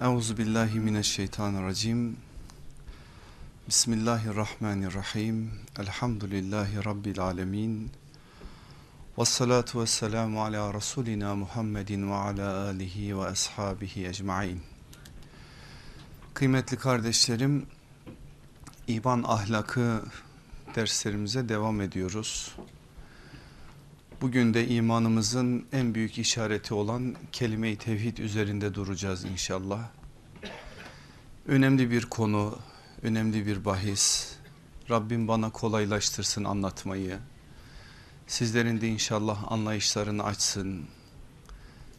Euzu billahi mineşşeytanirracim. Bismillahirrahmanirrahim. Elhamdülillahi rabbil alamin. Ves salatu vesselamu ala rasulina Muhammedin ve ala alihi ve ashabihi ecmaîn. Kıymetli kardeşlerim, iman ahlakı derslerimize devam ediyoruz. Bugün de imanımızın en büyük işareti olan kelime-i tevhid üzerinde duracağız inşallah. Önemli bir konu, önemli bir bahis. Rabbim bana kolaylaştırsın anlatmayı. Sizlerin de inşallah anlayışlarını açsın.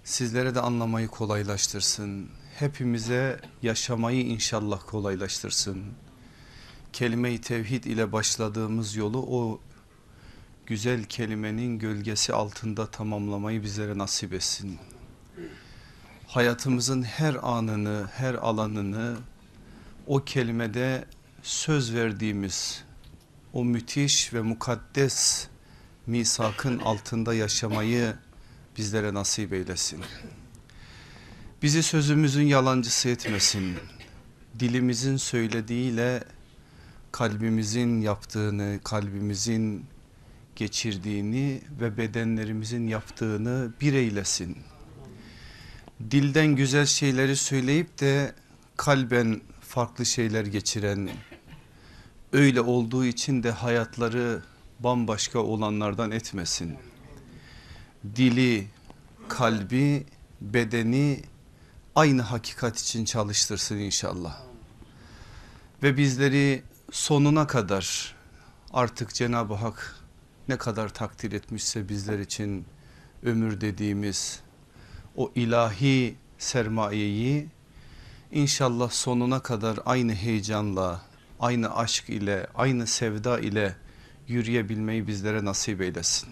Sizlere de anlamayı kolaylaştırsın. Hepimize yaşamayı inşallah kolaylaştırsın. Kelime-i tevhid ile başladığımız yolu o güzel kelimenin gölgesi altında tamamlamayı bizlere nasip etsin. Hayatımızın her anını, her alanını o kelimede söz verdiğimiz o müthiş ve mukaddes misakın altında yaşamayı bizlere nasip eylesin. Bizi sözümüzün yalancısı etmesin. Dilimizin söylediğiyle kalbimizin yaptığını, kalbimizin geçirdiğini ve bedenlerimizin yaptığını bir eylesin. Dilden güzel şeyleri söyleyip de kalben farklı şeyler geçiren, öyle olduğu için de hayatları bambaşka olanlardan etmesin. Dili, kalbi, bedeni aynı hakikat için çalıştırsın inşallah. Ve bizleri sonuna kadar artık Cenab-ı Hak ne kadar takdir etmişse bizler için ömür dediğimiz o ilahi sermayeyi inşallah sonuna kadar aynı heyecanla, aynı aşk ile, aynı sevda ile yürüyebilmeyi bizlere nasip eylesin.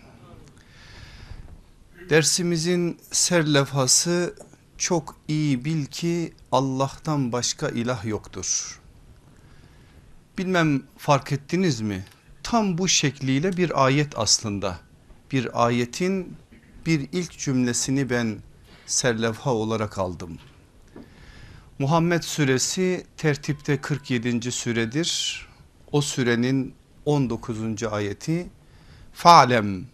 Dersimizin serlefhası çok iyi bil ki Allah'tan başka ilah yoktur. Bilmem fark ettiniz mi? Tam bu şekliyle bir ayet aslında. Bir ayetin bir ilk cümlesini ben serlevha olarak aldım. Muhammed suresi tertipte 47. süredir. O sürenin 19. ayeti Fa'lem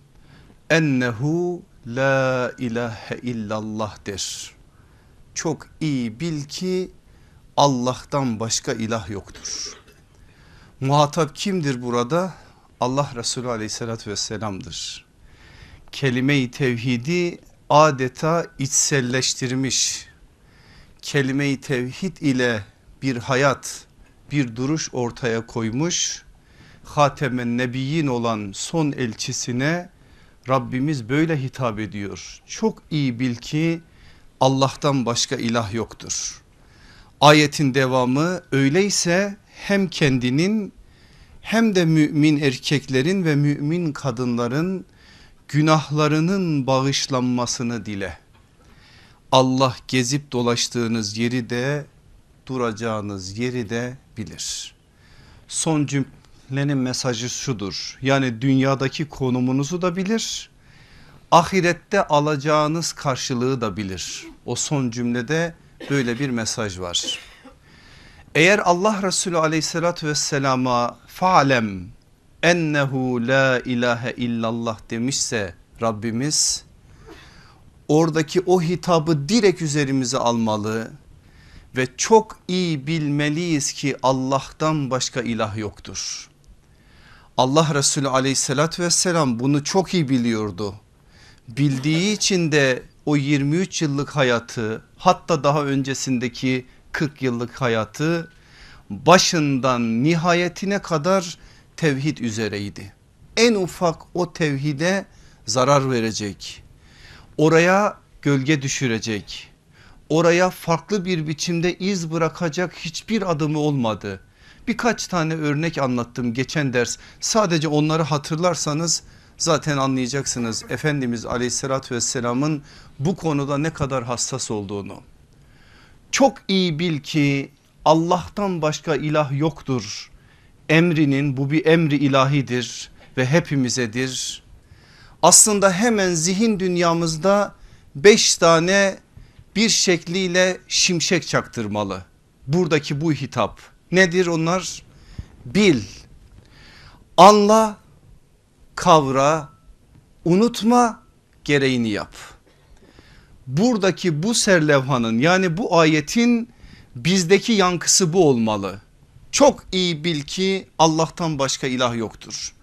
ennehu la ilahe illallah der. Çok iyi bil ki Allah'tan başka ilah yoktur. Muhatap kimdir burada? Allah Resulü aleyhissalatü vesselam'dır. Kelime-i tevhidi adeta içselleştirmiş. Kelime-i tevhid ile bir hayat, bir duruş ortaya koymuş. Hatemen Nebiyyin olan son elçisine Rabbimiz böyle hitap ediyor. Çok iyi bil ki Allah'tan başka ilah yoktur. Ayetin devamı öyleyse hem kendinin hem de mümin erkeklerin ve mümin kadınların günahlarının bağışlanmasını dile. Allah gezip dolaştığınız yeri de duracağınız yeri de bilir. Son cümlenin mesajı şudur. Yani dünyadaki konumunuzu da bilir. Ahirette alacağınız karşılığı da bilir. O son cümlede böyle bir mesaj var. Eğer Allah Resulü aleyhissalatü vesselama fa'lem ennehu la ilahe illallah demişse Rabbimiz oradaki o hitabı direkt üzerimize almalı ve çok iyi bilmeliyiz ki Allah'tan başka ilah yoktur. Allah Resulü aleyhissalatü vesselam bunu çok iyi biliyordu. Bildiği için de o 23 yıllık hayatı hatta daha öncesindeki 40 yıllık hayatı başından nihayetine kadar tevhid üzereydi. En ufak o tevhide zarar verecek. Oraya gölge düşürecek. Oraya farklı bir biçimde iz bırakacak hiçbir adımı olmadı. Birkaç tane örnek anlattım geçen ders. Sadece onları hatırlarsanız zaten anlayacaksınız Efendimiz aleyhissalatü vesselamın bu konuda ne kadar hassas olduğunu çok iyi bil ki Allah'tan başka ilah yoktur. Emrinin bu bir emri ilahidir ve hepimizedir. Aslında hemen zihin dünyamızda beş tane bir şekliyle şimşek çaktırmalı. Buradaki bu hitap nedir onlar? Bil, anla, kavra, unutma, gereğini yap. Buradaki bu serlevhanın yani bu ayetin bizdeki yankısı bu olmalı. Çok iyi bil ki Allah'tan başka ilah yoktur.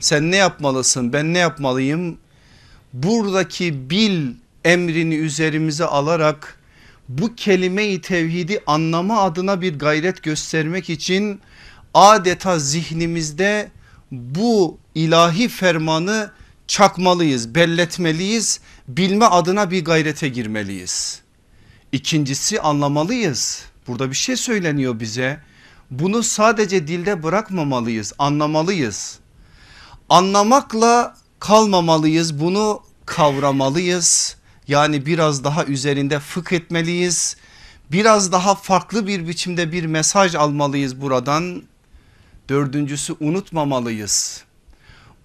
Sen ne yapmalısın ben ne yapmalıyım? Buradaki bil emrini üzerimize alarak bu kelime-i tevhidi anlama adına bir gayret göstermek için adeta zihnimizde bu ilahi fermanı çakmalıyız, belletmeliyiz, bilme adına bir gayrete girmeliyiz. İkincisi anlamalıyız. Burada bir şey söyleniyor bize. Bunu sadece dilde bırakmamalıyız, anlamalıyız. Anlamakla kalmamalıyız, bunu kavramalıyız. Yani biraz daha üzerinde fıkh etmeliyiz. Biraz daha farklı bir biçimde bir mesaj almalıyız buradan. Dördüncüsü unutmamalıyız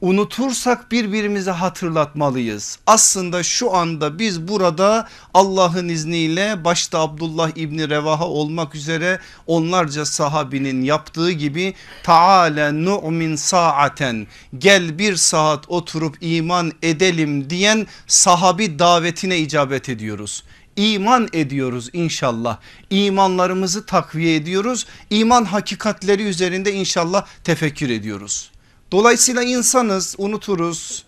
unutursak birbirimize hatırlatmalıyız. Aslında şu anda biz burada Allah'ın izniyle başta Abdullah İbni Revaha olmak üzere onlarca sahabinin yaptığı gibi taale nu'min saaten gel bir saat oturup iman edelim diyen sahabi davetine icabet ediyoruz iman ediyoruz inşallah. İmanlarımızı takviye ediyoruz. İman hakikatleri üzerinde inşallah tefekkür ediyoruz. Dolayısıyla insanız unuturuz.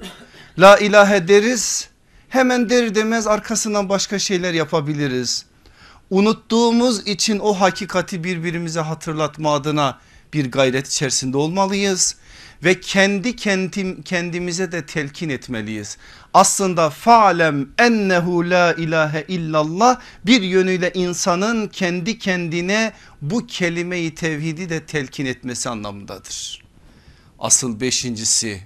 La ilahe deriz hemen der demez arkasından başka şeyler yapabiliriz. Unuttuğumuz için o hakikati birbirimize hatırlatma adına bir gayret içerisinde olmalıyız ve kendi kendim, kendimize de telkin etmeliyiz. Aslında fa'lem ennehu la ilahe illallah bir yönüyle insanın kendi kendine bu kelimeyi tevhidi de telkin etmesi anlamındadır. Asıl beşincisi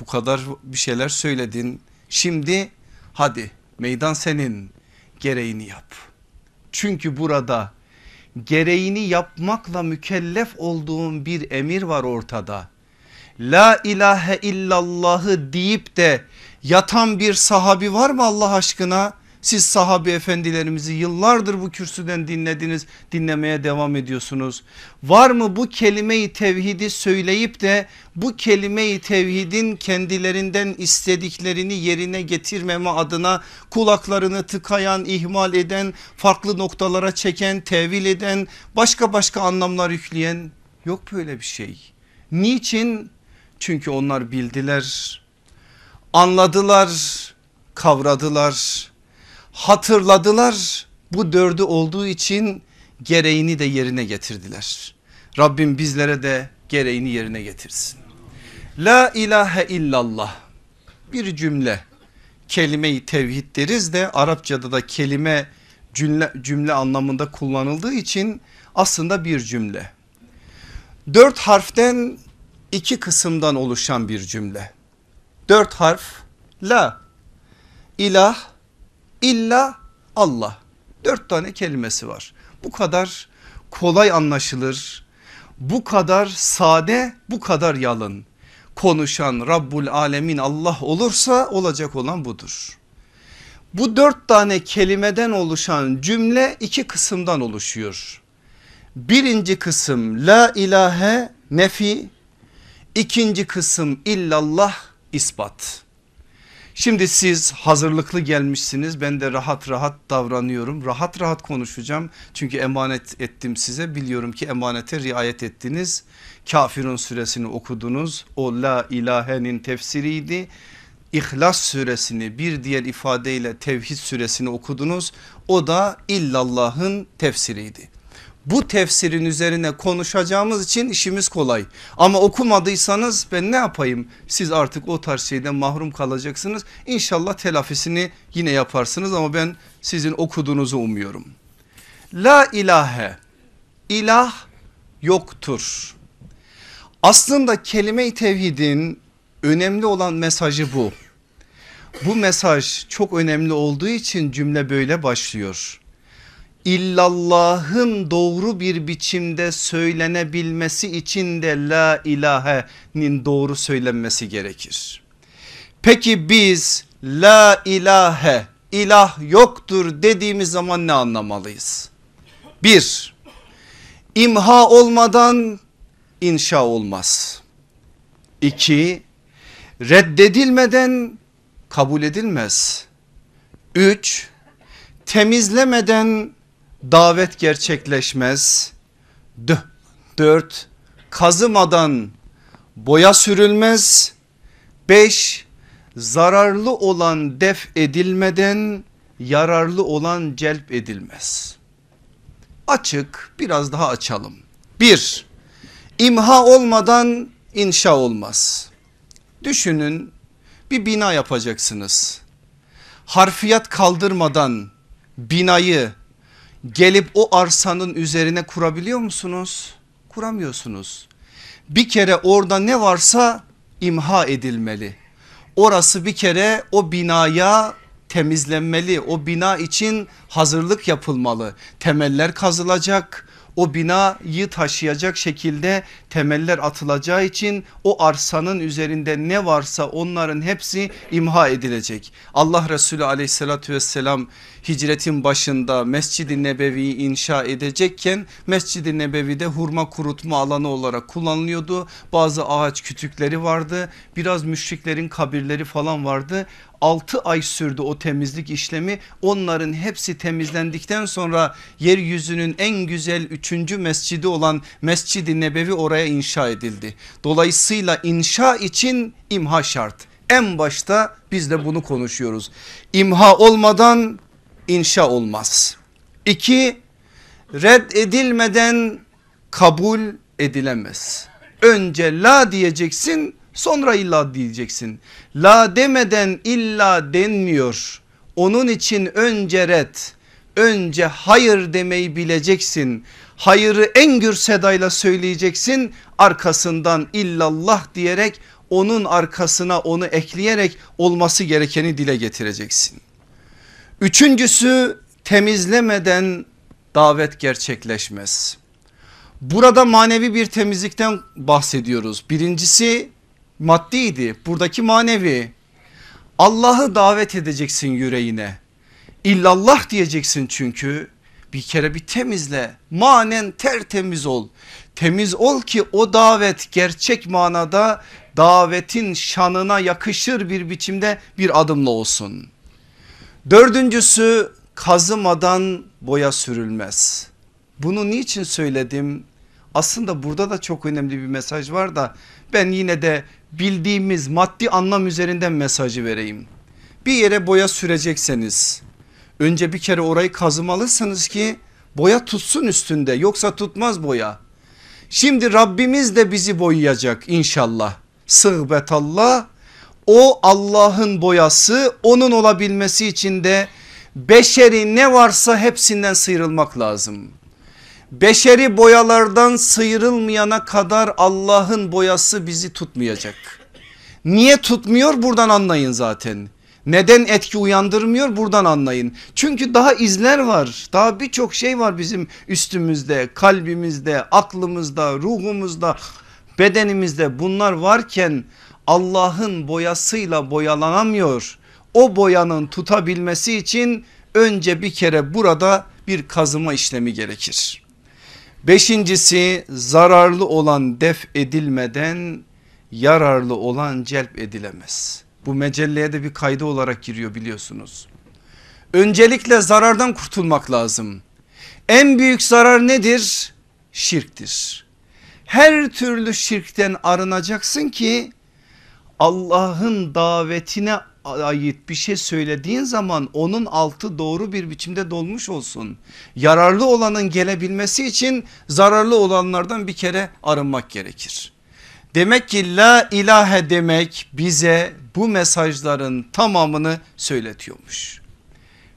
bu kadar bir şeyler söyledin. Şimdi hadi meydan senin gereğini yap. Çünkü burada gereğini yapmakla mükellef olduğun bir emir var ortada. La ilahe illallahı deyip de yatan bir sahabi var mı Allah aşkına? Siz sahabi efendilerimizi yıllardır bu kürsüden dinlediniz dinlemeye devam ediyorsunuz. Var mı bu kelimeyi tevhidi söyleyip de bu kelimeyi tevhidin kendilerinden istediklerini yerine getirmeme adına kulaklarını tıkayan, ihmal eden, farklı noktalara çeken, tevil eden, başka başka anlamlar yükleyen yok böyle bir şey. Niçin? Çünkü onlar bildiler, anladılar, kavradılar hatırladılar bu dördü olduğu için gereğini de yerine getirdiler. Rabbim bizlere de gereğini yerine getirsin. La ilahe illallah bir cümle kelime-i tevhid deriz de Arapçada da kelime cümle, cümle anlamında kullanıldığı için aslında bir cümle. Dört harften iki kısımdan oluşan bir cümle. Dört harf la ilah İlla Allah. Dört tane kelimesi var. Bu kadar kolay anlaşılır. Bu kadar sade bu kadar yalın. Konuşan Rabbul Alemin Allah olursa olacak olan budur. Bu dört tane kelimeden oluşan cümle iki kısımdan oluşuyor. Birinci kısım la ilahe nefi, ikinci kısım illallah ispat. Şimdi siz hazırlıklı gelmişsiniz. Ben de rahat rahat davranıyorum. Rahat rahat konuşacağım. Çünkü emanet ettim size. Biliyorum ki emanete riayet ettiniz. Kafirun suresini okudunuz. O la ilahenin tefsiriydi. İhlas suresini bir diğer ifadeyle tevhid suresini okudunuz. O da illallah'ın tefsiriydi bu tefsirin üzerine konuşacağımız için işimiz kolay. Ama okumadıysanız ben ne yapayım? Siz artık o tarz şeyden mahrum kalacaksınız. İnşallah telafisini yine yaparsınız ama ben sizin okuduğunuzu umuyorum. La ilahe ilah yoktur. Aslında kelime-i tevhidin önemli olan mesajı bu. Bu mesaj çok önemli olduğu için cümle böyle başlıyor illallah'ın doğru bir biçimde söylenebilmesi için de la ilahe'nin doğru söylenmesi gerekir. Peki biz la ilahe ilah yoktur dediğimiz zaman ne anlamalıyız? Bir, imha olmadan inşa olmaz. İki, reddedilmeden kabul edilmez. Üç, temizlemeden davet gerçekleşmez. Dört, kazımadan boya sürülmez. Beş, zararlı olan def edilmeden yararlı olan celp edilmez. Açık biraz daha açalım. Bir, imha olmadan inşa olmaz. Düşünün bir bina yapacaksınız. Harfiyat kaldırmadan binayı gelip o arsanın üzerine kurabiliyor musunuz? Kuramıyorsunuz. Bir kere orada ne varsa imha edilmeli. Orası bir kere o binaya temizlenmeli. O bina için hazırlık yapılmalı. Temeller kazılacak o binayı taşıyacak şekilde temeller atılacağı için o arsanın üzerinde ne varsa onların hepsi imha edilecek. Allah Resulü aleyhissalatü vesselam hicretin başında Mescid-i Nebevi'yi inşa edecekken Mescid-i Nebevi'de hurma kurutma alanı olarak kullanılıyordu. Bazı ağaç kütükleri vardı biraz müşriklerin kabirleri falan vardı. 6 ay sürdü o temizlik işlemi onların hepsi temizlendikten sonra yeryüzünün en güzel 3. mescidi olan Mescid-i Nebevi oraya inşa edildi. Dolayısıyla inşa için imha şart. En başta biz de bunu konuşuyoruz. İmha olmadan inşa olmaz. İki red edilmeden kabul edilemez. Önce la diyeceksin sonra illa diyeceksin. La demeden illa denmiyor. Onun için önce red önce hayır demeyi bileceksin. Hayırı en gür sedayla söyleyeceksin arkasından illallah diyerek onun arkasına onu ekleyerek olması gerekeni dile getireceksin. Üçüncüsü temizlemeden davet gerçekleşmez. Burada manevi bir temizlikten bahsediyoruz. Birincisi maddiydi buradaki manevi. Allah'ı davet edeceksin yüreğine. İllallah diyeceksin çünkü bir kere bir temizle manen tertemiz ol. Temiz ol ki o davet gerçek manada davetin şanına yakışır bir biçimde bir adımla olsun. Dördüncüsü kazımadan boya sürülmez. Bunu niçin söyledim? Aslında burada da çok önemli bir mesaj var da ben yine de bildiğimiz maddi anlam üzerinden mesajı vereyim. Bir yere boya sürecekseniz önce bir kere orayı kazımalısınız ki boya tutsun üstünde yoksa tutmaz boya. Şimdi Rabbimiz de bizi boyayacak inşallah. Sıhbetallah o Allah'ın boyası onun olabilmesi için de beşeri ne varsa hepsinden sıyrılmak lazım. Beşeri boyalardan sıyrılmayana kadar Allah'ın boyası bizi tutmayacak. Niye tutmuyor buradan anlayın zaten. Neden etki uyandırmıyor buradan anlayın. Çünkü daha izler var. Daha birçok şey var bizim üstümüzde, kalbimizde, aklımızda, ruhumuzda, bedenimizde. Bunlar varken Allah'ın boyasıyla boyalanamıyor. O boyanın tutabilmesi için önce bir kere burada bir kazıma işlemi gerekir. Beşincisi zararlı olan def edilmeden yararlı olan celp edilemez. Bu mecelleye de bir kaydı olarak giriyor biliyorsunuz. Öncelikle zarardan kurtulmak lazım. En büyük zarar nedir? Şirktir. Her türlü şirkten arınacaksın ki Allah'ın davetine ait bir şey söylediğin zaman onun altı doğru bir biçimde dolmuş olsun. Yararlı olanın gelebilmesi için zararlı olanlardan bir kere arınmak gerekir. Demek ki la ilahe demek bize bu mesajların tamamını söyletiyormuş.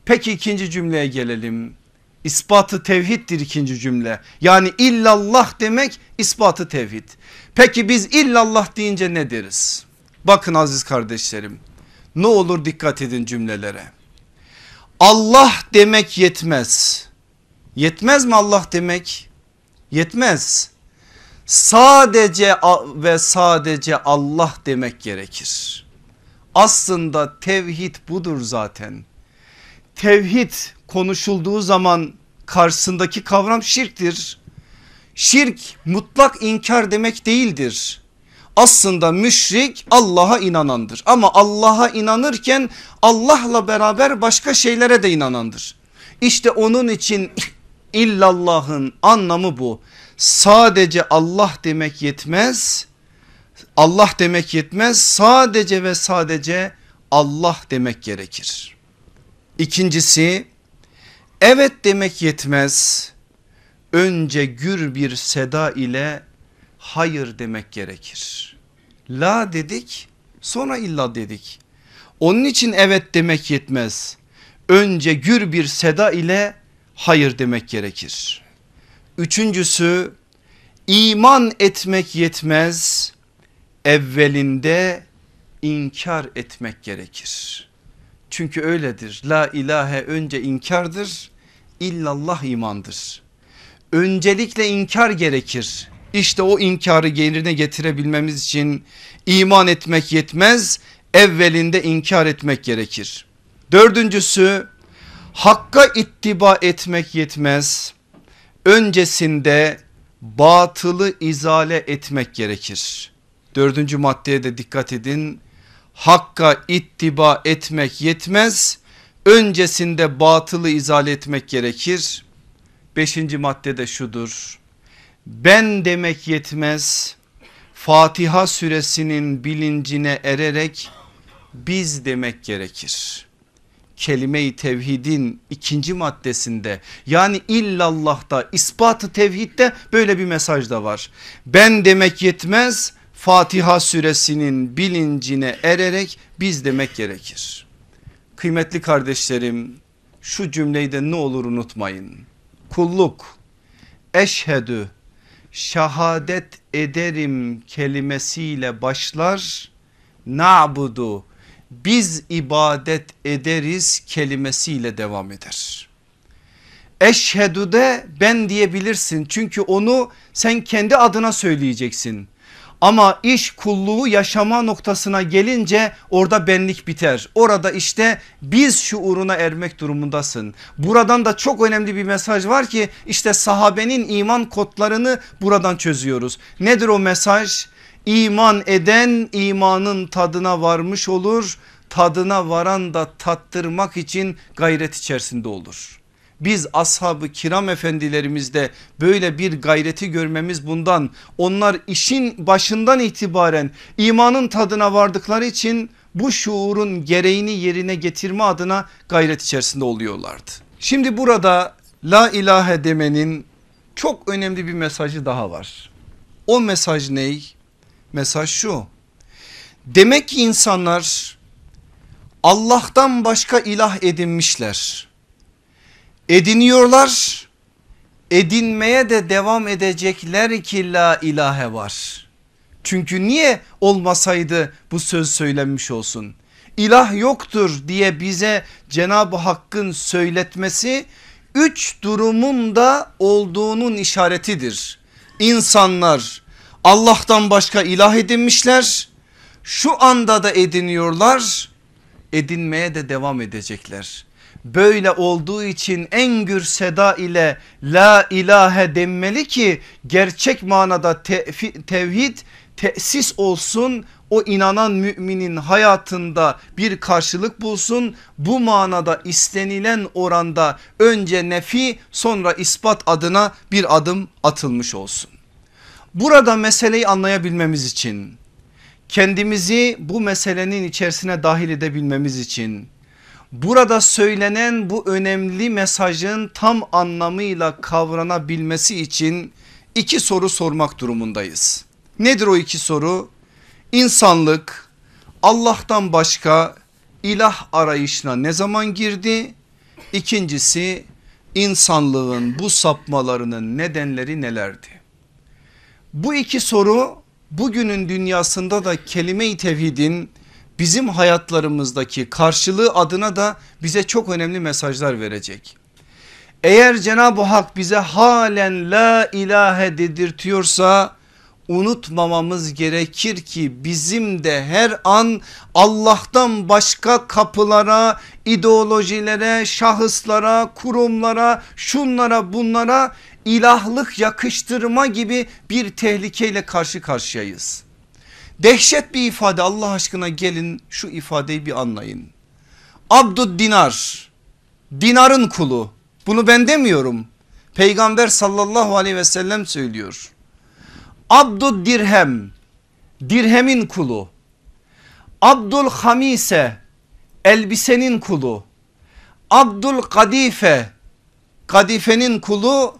Peki ikinci cümleye gelelim. İspatı tevhiddir ikinci cümle. Yani illallah demek ispatı tevhid. Peki biz illallah deyince ne deriz? Bakın aziz kardeşlerim ne olur dikkat edin cümlelere. Allah demek yetmez. Yetmez mi Allah demek? Yetmez. Sadece ve sadece Allah demek gerekir. Aslında tevhid budur zaten. tevhid konuşulduğu zaman karşısındaki kavram şirktir. Şirk mutlak inkar demek değildir. Aslında müşrik Allah'a inanandır ama Allah'a inanırken Allah'la beraber başka şeylere de inanandır. İşte onun için illallah'ın anlamı bu. Sadece Allah demek yetmez. Allah demek yetmez. Sadece ve sadece Allah demek gerekir. İkincisi evet demek yetmez. Önce gür bir seda ile hayır demek gerekir. La dedik sonra illa dedik. Onun için evet demek yetmez. Önce gür bir seda ile hayır demek gerekir. Üçüncüsü iman etmek yetmez. Evvelinde inkar etmek gerekir. Çünkü öyledir. La ilahe önce inkardır. illallah imandır. Öncelikle inkar gerekir. İşte o inkarı yerine getirebilmemiz için iman etmek yetmez. Evvelinde inkar etmek gerekir. Dördüncüsü hakka ittiba etmek yetmez. Öncesinde batılı izale etmek gerekir. Dördüncü maddeye de dikkat edin. Hakka ittiba etmek yetmez. Öncesinde batılı izale etmek gerekir. Beşinci maddede şudur. Ben demek yetmez. Fatiha suresinin bilincine ererek biz demek gerekir kelime-i tevhidin ikinci maddesinde yani illallah'ta ispatı tevhidde böyle bir mesaj da var. Ben demek yetmez Fatiha suresinin bilincine ererek biz demek gerekir. Kıymetli kardeşlerim şu cümleyi de ne olur unutmayın. Kulluk eşhedü şahadet ederim kelimesiyle başlar. Na'budu biz ibadet ederiz kelimesiyle devam eder. Eşhedü de ben diyebilirsin çünkü onu sen kendi adına söyleyeceksin. Ama iş kulluğu yaşama noktasına gelince orada benlik biter. Orada işte biz şuuruna ermek durumundasın. Buradan da çok önemli bir mesaj var ki işte sahabenin iman kodlarını buradan çözüyoruz. Nedir o mesaj? İman eden imanın tadına varmış olur. Tadına varan da tattırmak için gayret içerisinde olur. Biz ashabı kiram efendilerimizde böyle bir gayreti görmemiz bundan. Onlar işin başından itibaren imanın tadına vardıkları için bu şuurun gereğini yerine getirme adına gayret içerisinde oluyorlardı. Şimdi burada la ilahe demenin çok önemli bir mesajı daha var. O mesaj ney? Mesaj şu. Demek ki insanlar Allah'tan başka ilah edinmişler. Ediniyorlar. Edinmeye de devam edecekler ki la ilahe var. Çünkü niye olmasaydı bu söz söylenmiş olsun? İlah yoktur diye bize Cenab-ı Hakk'ın söyletmesi üç durumun da olduğunun işaretidir. İnsanlar Allah'tan başka ilah edinmişler. Şu anda da ediniyorlar. Edinmeye de devam edecekler. Böyle olduğu için en gür seda ile la ilahe denmeli ki gerçek manada tevhid tesis olsun o inanan müminin hayatında bir karşılık bulsun. Bu manada istenilen oranda önce nefi sonra ispat adına bir adım atılmış olsun. Burada meseleyi anlayabilmemiz için kendimizi bu meselenin içerisine dahil edebilmemiz için burada söylenen bu önemli mesajın tam anlamıyla kavranabilmesi için iki soru sormak durumundayız. Nedir o iki soru? İnsanlık Allah'tan başka ilah arayışına ne zaman girdi? İkincisi insanlığın bu sapmalarının nedenleri nelerdi? Bu iki soru bugünün dünyasında da kelime-i tevhidin bizim hayatlarımızdaki karşılığı adına da bize çok önemli mesajlar verecek. Eğer Cenab-ı Hak bize halen la ilahe dedirtiyorsa unutmamamız gerekir ki bizim de her an Allah'tan başka kapılara, ideolojilere, şahıslara, kurumlara, şunlara bunlara ilahlık yakıştırma gibi bir tehlikeyle karşı karşıyayız. Dehşet bir ifade Allah aşkına gelin şu ifadeyi bir anlayın. Abdud dinar, dinarın kulu bunu ben demiyorum. Peygamber sallallahu aleyhi ve sellem söylüyor. Abdud dirhem, dirhemin kulu. Abdul hamise, elbisenin kulu. Abdul kadife, kadifenin kulu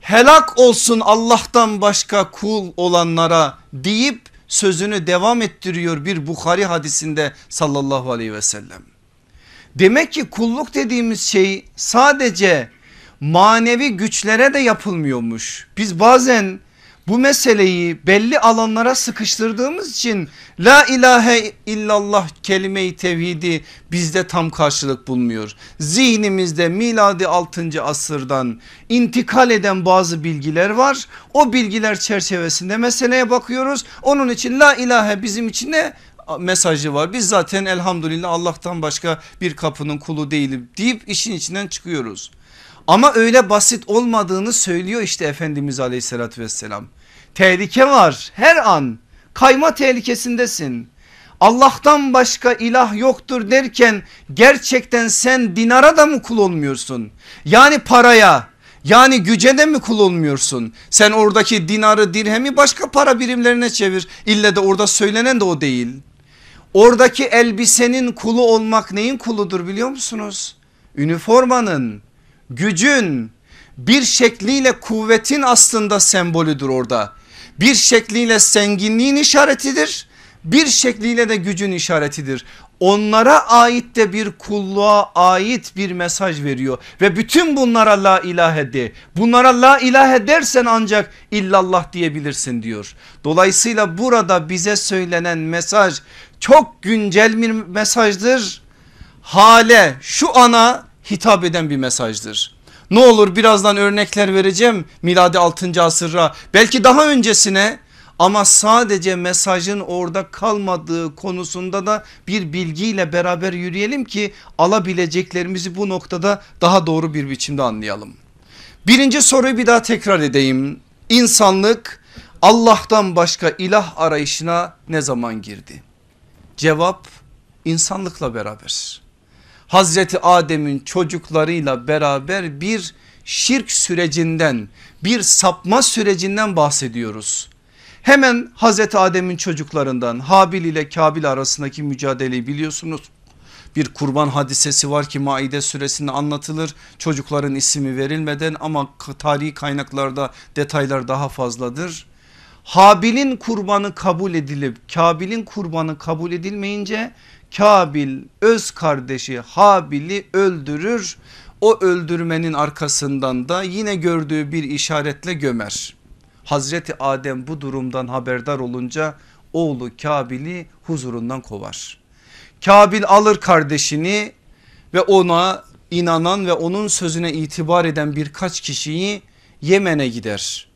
helak olsun Allah'tan başka kul olanlara deyip sözünü devam ettiriyor bir Bukhari hadisinde sallallahu aleyhi ve sellem. Demek ki kulluk dediğimiz şey sadece manevi güçlere de yapılmıyormuş. Biz bazen bu meseleyi belli alanlara sıkıştırdığımız için la ilahe illallah kelime-i tevhidi bizde tam karşılık bulmuyor. Zihnimizde miladi 6. asırdan intikal eden bazı bilgiler var. O bilgiler çerçevesinde meseleye bakıyoruz. Onun için la ilahe bizim için ne mesajı var. Biz zaten elhamdülillah Allah'tan başka bir kapının kulu değilim deyip işin içinden çıkıyoruz. Ama öyle basit olmadığını söylüyor işte Efendimiz aleyhissalatü vesselam. Tehlike var her an kayma tehlikesindesin. Allah'tan başka ilah yoktur derken gerçekten sen dinara da mı kul olmuyorsun? Yani paraya yani güce de mi kul olmuyorsun? Sen oradaki dinarı dirhemi başka para birimlerine çevir. İlle de orada söylenen de o değil. Oradaki elbisenin kulu olmak neyin kuludur biliyor musunuz? Üniformanın, gücün bir şekliyle kuvvetin aslında sembolüdür orada. Bir şekliyle zenginliğin işaretidir. Bir şekliyle de gücün işaretidir. Onlara ait de bir kulluğa ait bir mesaj veriyor ve bütün bunlara la ilahe de. Bunlara la ilahe dersen ancak illallah diyebilirsin diyor. Dolayısıyla burada bize söylenen mesaj çok güncel bir mesajdır. Hale şu ana hitap eden bir mesajdır. Ne olur birazdan örnekler vereceğim miladi 6. asırra belki daha öncesine ama sadece mesajın orada kalmadığı konusunda da bir bilgiyle beraber yürüyelim ki alabileceklerimizi bu noktada daha doğru bir biçimde anlayalım. Birinci soruyu bir daha tekrar edeyim. İnsanlık Allah'tan başka ilah arayışına ne zaman girdi? Cevap insanlıkla beraber. Hazreti Adem'in çocuklarıyla beraber bir şirk sürecinden bir sapma sürecinden bahsediyoruz. Hemen Hazreti Adem'in çocuklarından Habil ile Kabil arasındaki mücadeleyi biliyorsunuz. Bir kurban hadisesi var ki Maide suresinde anlatılır çocukların ismi verilmeden ama tarihi kaynaklarda detaylar daha fazladır. Habil'in kurbanı kabul edilip Kabil'in kurbanı kabul edilmeyince Kabil öz kardeşi Habil'i öldürür. O öldürmenin arkasından da yine gördüğü bir işaretle gömer. Hazreti Adem bu durumdan haberdar olunca oğlu Kabil'i huzurundan kovar. Kabil alır kardeşini ve ona inanan ve onun sözüne itibar eden birkaç kişiyi Yemen'e gider.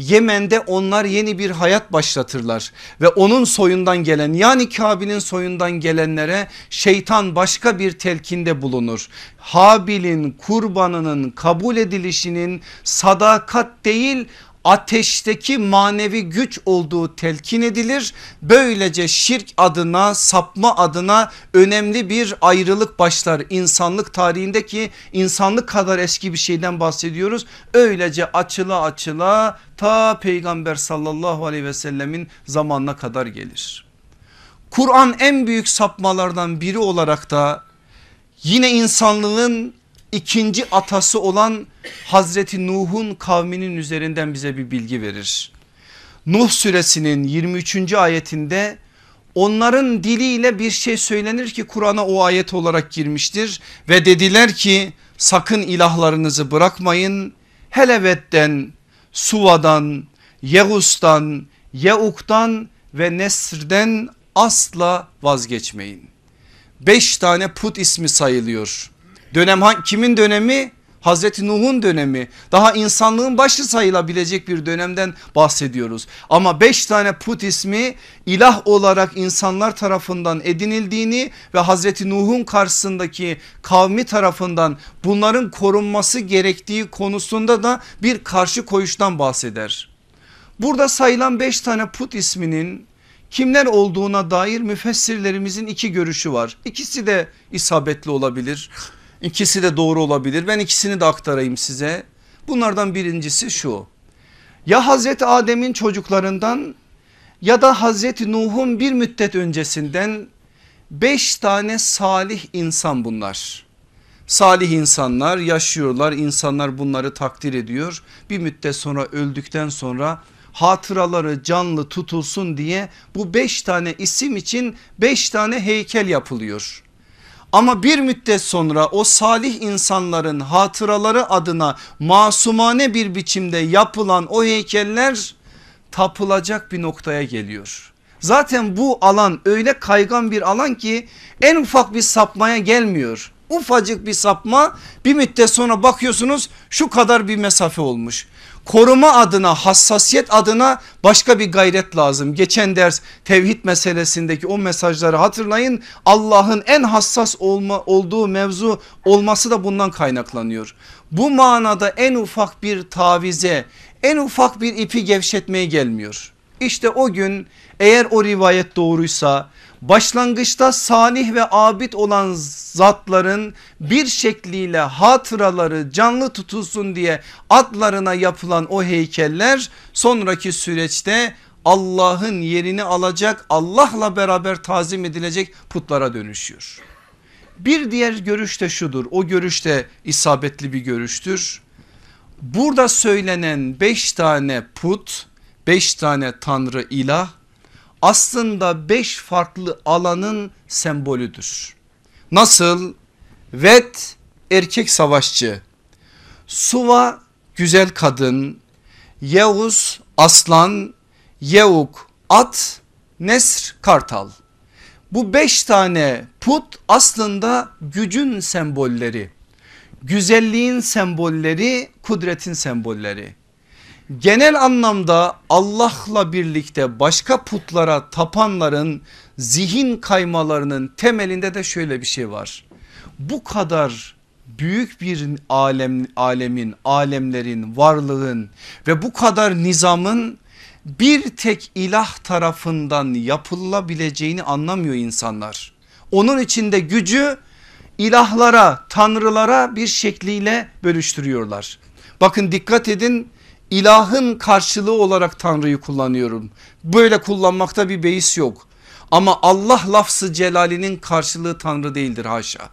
Yemen'de onlar yeni bir hayat başlatırlar ve onun soyundan gelen yani Kabil'in soyundan gelenlere şeytan başka bir telkinde bulunur. Habil'in kurbanının kabul edilişinin sadakat değil ateşteki manevi güç olduğu telkin edilir. Böylece şirk adına sapma adına önemli bir ayrılık başlar insanlık tarihindeki insanlık kadar eski bir şeyden bahsediyoruz. Öylece açıla açıla ta peygamber sallallahu aleyhi ve sellemin zamanına kadar gelir. Kur'an en büyük sapmalardan biri olarak da yine insanlığın ikinci atası olan Hazreti Nuh'un kavminin üzerinden bize bir bilgi verir. Nuh suresinin 23. ayetinde onların diliyle bir şey söylenir ki Kur'an'a o ayet olarak girmiştir ve dediler ki sakın ilahlarınızı bırakmayın Helevet'ten, Suva'dan, Yegus'tan, Yeuk'tan ve Nesr'den asla vazgeçmeyin. Beş tane put ismi sayılıyor. Dönem kimin dönemi? Hazreti Nuh'un dönemi daha insanlığın başı sayılabilecek bir dönemden bahsediyoruz. Ama beş tane put ismi ilah olarak insanlar tarafından edinildiğini ve Hazreti Nuh'un karşısındaki kavmi tarafından bunların korunması gerektiği konusunda da bir karşı koyuştan bahseder. Burada sayılan beş tane put isminin kimler olduğuna dair müfessirlerimizin iki görüşü var. İkisi de isabetli olabilir. İkisi de doğru olabilir. Ben ikisini de aktarayım size. Bunlardan birincisi şu. Ya Hazreti Adem'in çocuklarından ya da Hazreti Nuh'un bir müddet öncesinden beş tane salih insan bunlar. Salih insanlar yaşıyorlar insanlar bunları takdir ediyor. Bir müddet sonra öldükten sonra hatıraları canlı tutulsun diye bu beş tane isim için beş tane heykel yapılıyor. Ama bir müddet sonra o salih insanların hatıraları adına masumane bir biçimde yapılan o heykeller tapılacak bir noktaya geliyor. Zaten bu alan öyle kaygan bir alan ki en ufak bir sapmaya gelmiyor. Ufacık bir sapma bir müddet sonra bakıyorsunuz şu kadar bir mesafe olmuş koruma adına hassasiyet adına başka bir gayret lazım. Geçen ders tevhid meselesindeki o mesajları hatırlayın. Allah'ın en hassas olma, olduğu mevzu olması da bundan kaynaklanıyor. Bu manada en ufak bir tavize en ufak bir ipi gevşetmeye gelmiyor. İşte o gün eğer o rivayet doğruysa başlangıçta salih ve abid olan zatların bir şekliyle hatıraları canlı tutulsun diye adlarına yapılan o heykeller sonraki süreçte Allah'ın yerini alacak Allah'la beraber tazim edilecek putlara dönüşüyor. Bir diğer görüş de şudur o görüş de isabetli bir görüştür. Burada söylenen beş tane put beş tane tanrı ilah aslında beş farklı alanın sembolüdür. Nasıl? Vet erkek savaşçı, Suva güzel kadın, Yevuz aslan, Yevuk at, Nesr kartal. Bu beş tane put aslında gücün sembolleri, güzelliğin sembolleri, kudretin sembolleri genel anlamda Allah'la birlikte başka putlara tapanların zihin kaymalarının temelinde de şöyle bir şey var. Bu kadar büyük bir alem, alemin, alemlerin, varlığın ve bu kadar nizamın bir tek ilah tarafından yapılabileceğini anlamıyor insanlar. Onun içinde gücü ilahlara, tanrılara bir şekliyle bölüştürüyorlar. Bakın dikkat edin ilahın karşılığı olarak Tanrı'yı kullanıyorum. Böyle kullanmakta bir beis yok. Ama Allah lafzı celalinin karşılığı Tanrı değildir haşa.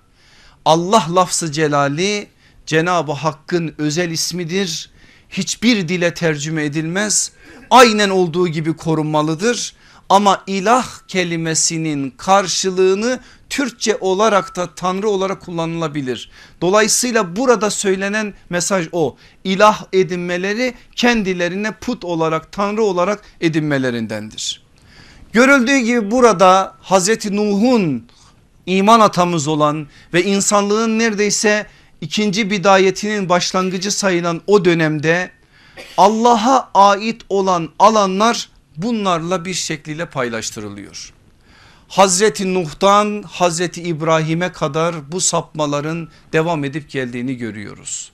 Allah lafzı celali Cenab-ı Hakk'ın özel ismidir. Hiçbir dile tercüme edilmez. Aynen olduğu gibi korunmalıdır. Ama ilah kelimesinin karşılığını Türkçe olarak da Tanrı olarak kullanılabilir. Dolayısıyla burada söylenen mesaj o. İlah edinmeleri kendilerine put olarak Tanrı olarak edinmelerindendir. Görüldüğü gibi burada Hazreti Nuh'un iman atamız olan ve insanlığın neredeyse ikinci bidayetinin başlangıcı sayılan o dönemde Allah'a ait olan alanlar bunlarla bir şekliyle paylaştırılıyor. Hazreti Nuh'tan Hazreti İbrahim'e kadar bu sapmaların devam edip geldiğini görüyoruz.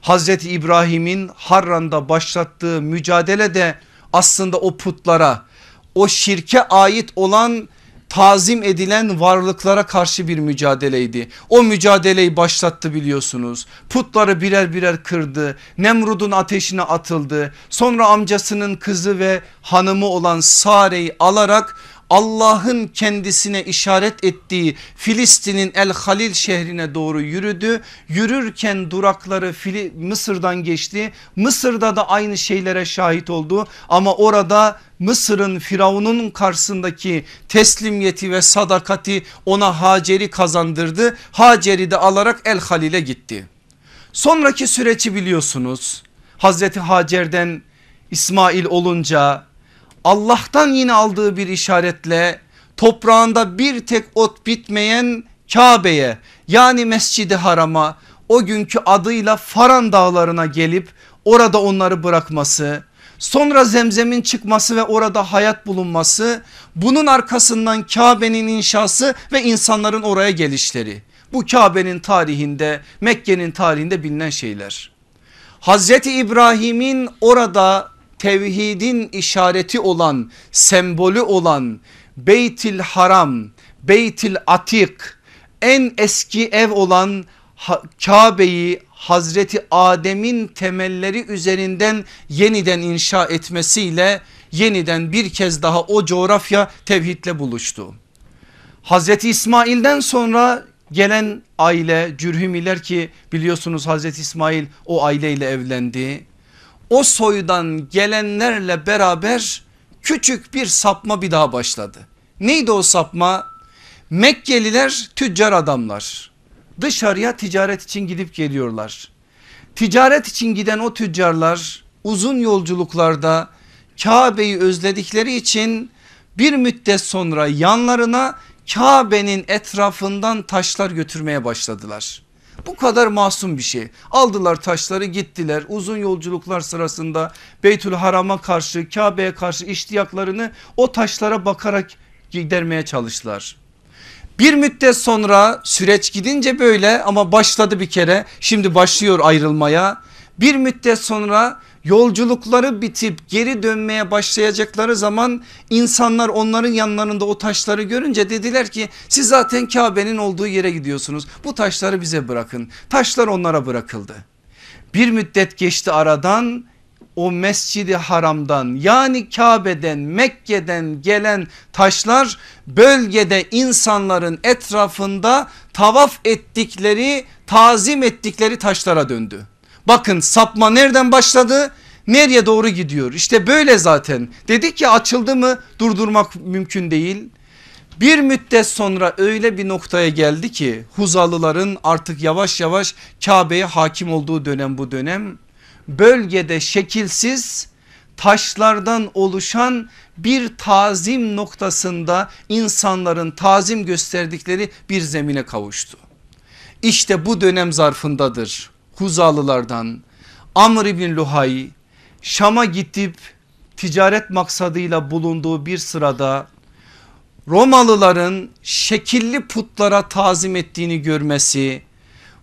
Hazreti İbrahim'in Harran'da başlattığı mücadele de aslında o putlara o şirke ait olan tazim edilen varlıklara karşı bir mücadeleydi. O mücadeleyi başlattı biliyorsunuz. Putları birer birer kırdı. Nemrud'un ateşine atıldı. Sonra amcasının kızı ve hanımı olan Sare'yi alarak Allah'ın kendisine işaret ettiği Filistin'in El Halil şehrine doğru yürüdü. Yürürken durakları Fili Mısır'dan geçti. Mısır'da da aynı şeylere şahit oldu ama orada Mısır'ın Firavun'un karşısındaki teslimiyeti ve sadakati ona Hacer'i kazandırdı. Hacer'i de alarak El Halil'e gitti. Sonraki süreci biliyorsunuz. Hazreti Hacer'den İsmail olunca Allah'tan yine aldığı bir işaretle toprağında bir tek ot bitmeyen Kabe'ye yani Mescidi Haram'a o günkü adıyla Faran dağlarına gelip orada onları bırakması sonra zemzemin çıkması ve orada hayat bulunması bunun arkasından Kabe'nin inşası ve insanların oraya gelişleri. Bu Kabe'nin tarihinde Mekke'nin tarihinde bilinen şeyler. Hazreti İbrahim'in orada tevhidin işareti olan sembolü olan Beytil Haram, Beytil Atik en eski ev olan Kabe'yi Hazreti Adem'in temelleri üzerinden yeniden inşa etmesiyle yeniden bir kez daha o coğrafya tevhidle buluştu. Hazreti İsmail'den sonra gelen aile Cürhümiler ki biliyorsunuz Hazreti İsmail o aileyle evlendi. O soydan gelenlerle beraber küçük bir sapma bir daha başladı. Neydi o sapma? Mekkeliler tüccar adamlar. Dışarıya ticaret için gidip geliyorlar. Ticaret için giden o tüccarlar uzun yolculuklarda Kabe'yi özledikleri için bir müddet sonra yanlarına Kabe'nin etrafından taşlar götürmeye başladılar. Bu kadar masum bir şey. Aldılar taşları gittiler uzun yolculuklar sırasında Beytül Haram'a karşı Kabe'ye karşı iştiyaklarını o taşlara bakarak gidermeye çalıştılar. Bir müddet sonra süreç gidince böyle ama başladı bir kere şimdi başlıyor ayrılmaya. Bir müddet sonra yolculukları bitip geri dönmeye başlayacakları zaman insanlar onların yanlarında o taşları görünce dediler ki siz zaten Kabe'nin olduğu yere gidiyorsunuz. Bu taşları bize bırakın. Taşlar onlara bırakıldı. Bir müddet geçti aradan o mescidi haramdan yani Kabe'den Mekke'den gelen taşlar bölgede insanların etrafında tavaf ettikleri tazim ettikleri taşlara döndü. Bakın sapma nereden başladı? Nereye doğru gidiyor? İşte böyle zaten. Dedik ya açıldı mı durdurmak mümkün değil. Bir müddet sonra öyle bir noktaya geldi ki Huzalıların artık yavaş yavaş Kabe'ye hakim olduğu dönem bu dönem bölgede şekilsiz taşlardan oluşan bir tazim noktasında insanların tazim gösterdikleri bir zemine kavuştu. İşte bu dönem zarfındadır Huzalılardan Amr ibn Luhay Şam'a gidip ticaret maksadıyla bulunduğu bir sırada Romalıların şekilli putlara tazim ettiğini görmesi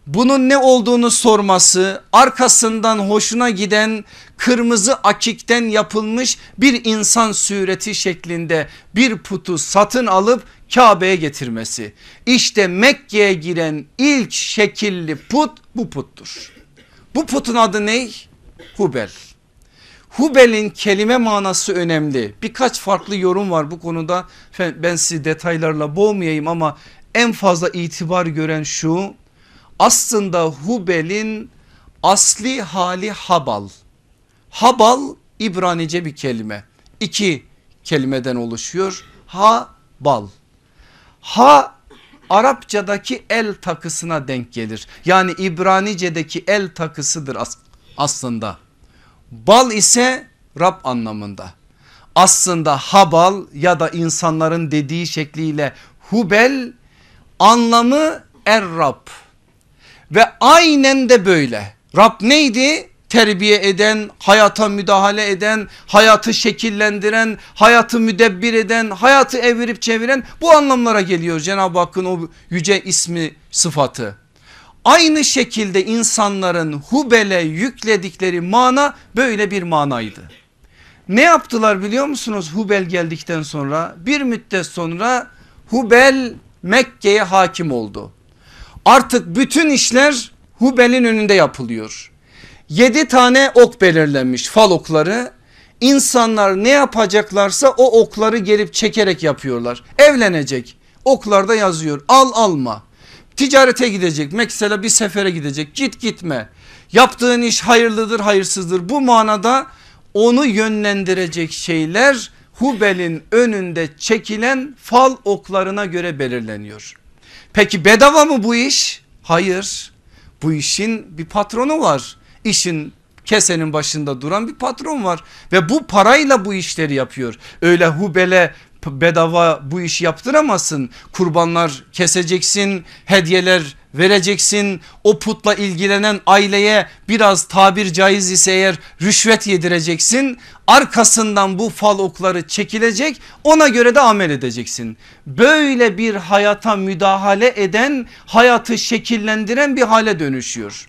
bunun ne olduğunu sorması arkasından hoşuna giden kırmızı akikten yapılmış bir insan sureti şeklinde bir putu satın alıp Kabe'ye getirmesi. İşte Mekke'ye giren ilk şekilli put bu puttur. Bu putun adı ne? Hubel. Hubel'in kelime manası önemli. Birkaç farklı yorum var bu konuda. Ben sizi detaylarla boğmayayım ama en fazla itibar gören şu aslında Hubel'in asli hali Habal. Habal İbranice bir kelime. İki kelimeden oluşuyor. Ha bal. Ha Arapçadaki el takısına denk gelir. Yani İbranice'deki el takısıdır aslında. Bal ise Rab anlamında. Aslında habal ya da insanların dediği şekliyle hubel anlamı er Rab. Ve aynen de böyle. Rab neydi? Terbiye eden, hayata müdahale eden, hayatı şekillendiren, hayatı müdebbir eden, hayatı evirip çeviren bu anlamlara geliyor Cenab-ı Hakk'ın o yüce ismi sıfatı. Aynı şekilde insanların Hubel'e yükledikleri mana böyle bir manaydı. Ne yaptılar biliyor musunuz Hubel geldikten sonra? Bir müddet sonra Hubel Mekke'ye hakim oldu. Artık bütün işler Hubel'in önünde yapılıyor. Yedi tane ok belirlenmiş fal okları. İnsanlar ne yapacaklarsa o okları gelip çekerek yapıyorlar. Evlenecek oklarda yazıyor al alma. Ticarete gidecek mesela bir sefere gidecek git gitme. Yaptığın iş hayırlıdır hayırsızdır bu manada onu yönlendirecek şeyler Hubel'in önünde çekilen fal oklarına göre belirleniyor. Peki bedava mı bu iş? Hayır. Bu işin bir patronu var. İşin kesenin başında duran bir patron var ve bu parayla bu işleri yapıyor. Öyle hubele bedava bu işi yaptıramazsın. Kurbanlar keseceksin, hediyeler vereceksin o putla ilgilenen aileye biraz tabir caiz ise eğer rüşvet yedireceksin arkasından bu fal okları çekilecek ona göre de amel edeceksin. Böyle bir hayata müdahale eden hayatı şekillendiren bir hale dönüşüyor.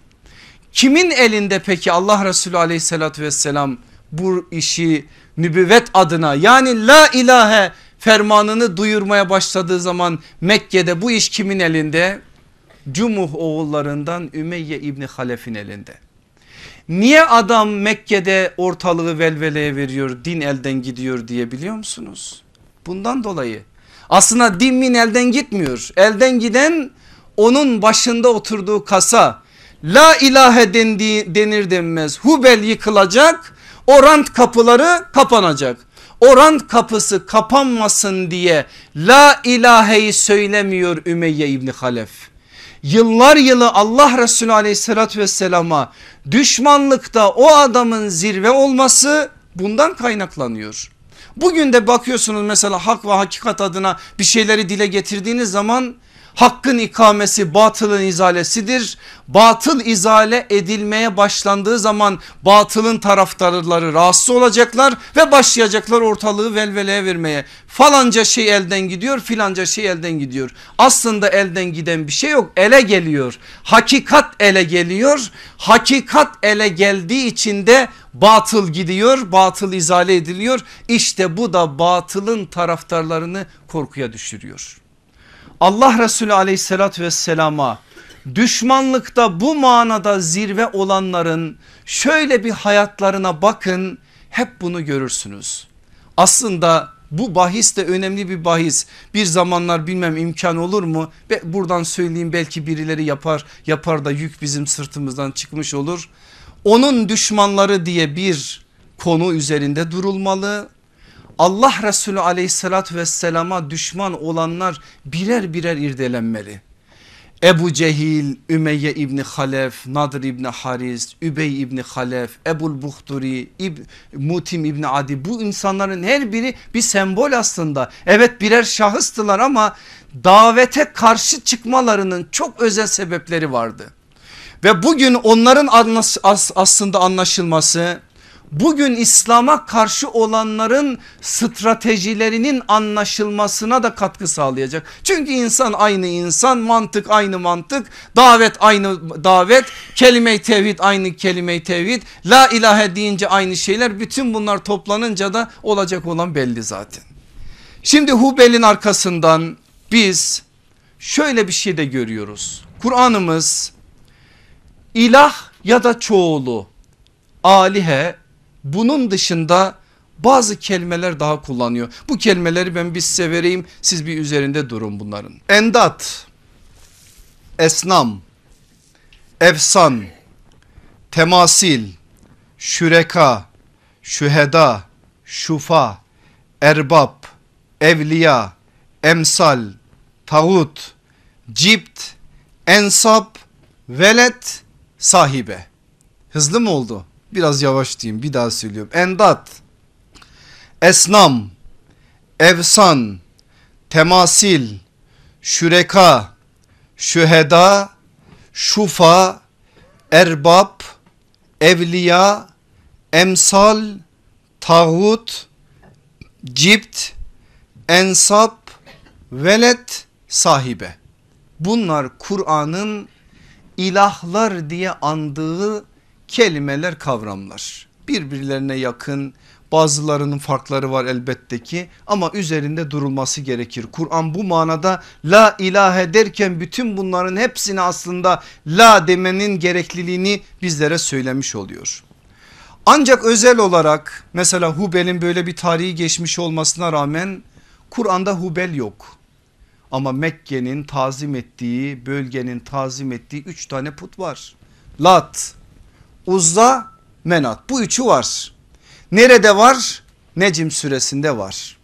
Kimin elinde peki Allah Resulü aleyhissalatü vesselam bu işi nübüvvet adına yani la ilahe fermanını duyurmaya başladığı zaman Mekke'de bu iş kimin elinde? Cumuh oğullarından Ümeyye İbni Halef'in elinde. Niye adam Mekke'de ortalığı velveleye veriyor din elden gidiyor diye biliyor musunuz? Bundan dolayı aslında din min elden gitmiyor elden giden onun başında oturduğu kasa la ilahe dendiği, denir denmez Hubel yıkılacak o rant kapıları kapanacak. O rant kapısı kapanmasın diye la ilaheyi söylemiyor Ümeyye İbni Halef. Yıllar yılı Allah Resulü aleyhissalatü vesselama düşmanlıkta o adamın zirve olması bundan kaynaklanıyor. Bugün de bakıyorsunuz mesela hak ve hakikat adına bir şeyleri dile getirdiğiniz zaman Hakkın ikamesi batılın izalesidir. Batıl izale edilmeye başlandığı zaman batılın taraftarları rahatsız olacaklar ve başlayacaklar ortalığı velveleye vermeye. Falanca şey elden gidiyor filanca şey elden gidiyor. Aslında elden giden bir şey yok ele geliyor. Hakikat ele geliyor. Hakikat ele geldiği için de batıl gidiyor batıl izale ediliyor. İşte bu da batılın taraftarlarını korkuya düşürüyor. Allah Resulü aleyhissalatü vesselama düşmanlıkta bu manada zirve olanların şöyle bir hayatlarına bakın hep bunu görürsünüz. Aslında bu bahis de önemli bir bahis. Bir zamanlar bilmem imkan olur mu? Buradan söyleyeyim belki birileri yapar yapar da yük bizim sırtımızdan çıkmış olur. Onun düşmanları diye bir konu üzerinde durulmalı. Allah Resulü aleyhissalatü vesselama düşman olanlar birer birer irdelenmeli. Ebu Cehil, Ümeyye İbni Halef, Nadir İbni Haris, Übey İbni Halef, Ebul Buhturi, İb, Mutim İbni Adi bu insanların her biri bir sembol aslında. Evet birer şahıstılar ama davete karşı çıkmalarının çok özel sebepleri vardı. Ve bugün onların aslında anlaşılması bugün İslam'a karşı olanların stratejilerinin anlaşılmasına da katkı sağlayacak. Çünkü insan aynı insan mantık aynı mantık davet aynı davet kelime-i tevhid aynı kelime-i tevhid la ilahe deyince aynı şeyler bütün bunlar toplanınca da olacak olan belli zaten. Şimdi Hubel'in arkasından biz şöyle bir şey de görüyoruz. Kur'an'ımız ilah ya da çoğulu alihe bunun dışında bazı kelimeler daha kullanıyor. Bu kelimeleri ben bir size vereyim siz bir üzerinde durun bunların. Endat, esnam, efsan, temasil, şüreka, şüheda, şufa, erbab, evliya, emsal, tağut, cipt, ensap, velet, sahibe. Hızlı mı oldu? Biraz yavaş diyeyim bir daha söylüyorum. Endat, esnam, evsan, temasil, şüreka, şüheda, şufa, erbab, evliya, emsal, tağut, cipt, ensap, velet, sahibe. Bunlar Kur'an'ın ilahlar diye andığı kelimeler kavramlar birbirlerine yakın bazılarının farkları var elbette ki ama üzerinde durulması gerekir. Kur'an bu manada la ilahe derken bütün bunların hepsini aslında la demenin gerekliliğini bizlere söylemiş oluyor. Ancak özel olarak mesela Hubel'in böyle bir tarihi geçmiş olmasına rağmen Kur'an'da Hubel yok. Ama Mekke'nin tazim ettiği bölgenin tazim ettiği üç tane put var. Lat, Uzza, Menat bu üçü var. Nerede var? Necim suresinde var.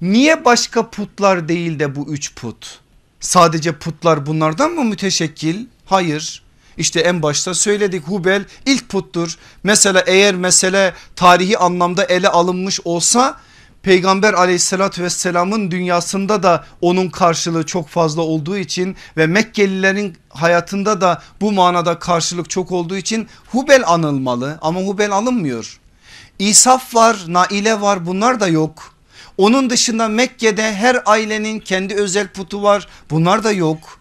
Niye başka putlar değil de bu üç put? Sadece putlar bunlardan mı müteşekkil? Hayır. İşte en başta söyledik Hubel ilk puttur. Mesela eğer mesele tarihi anlamda ele alınmış olsa Peygamber aleyhissalatü vesselamın dünyasında da onun karşılığı çok fazla olduğu için ve Mekkelilerin hayatında da bu manada karşılık çok olduğu için Hubel anılmalı ama Hubel alınmıyor. İsaf var, Naile var bunlar da yok. Onun dışında Mekke'de her ailenin kendi özel putu var bunlar da yok.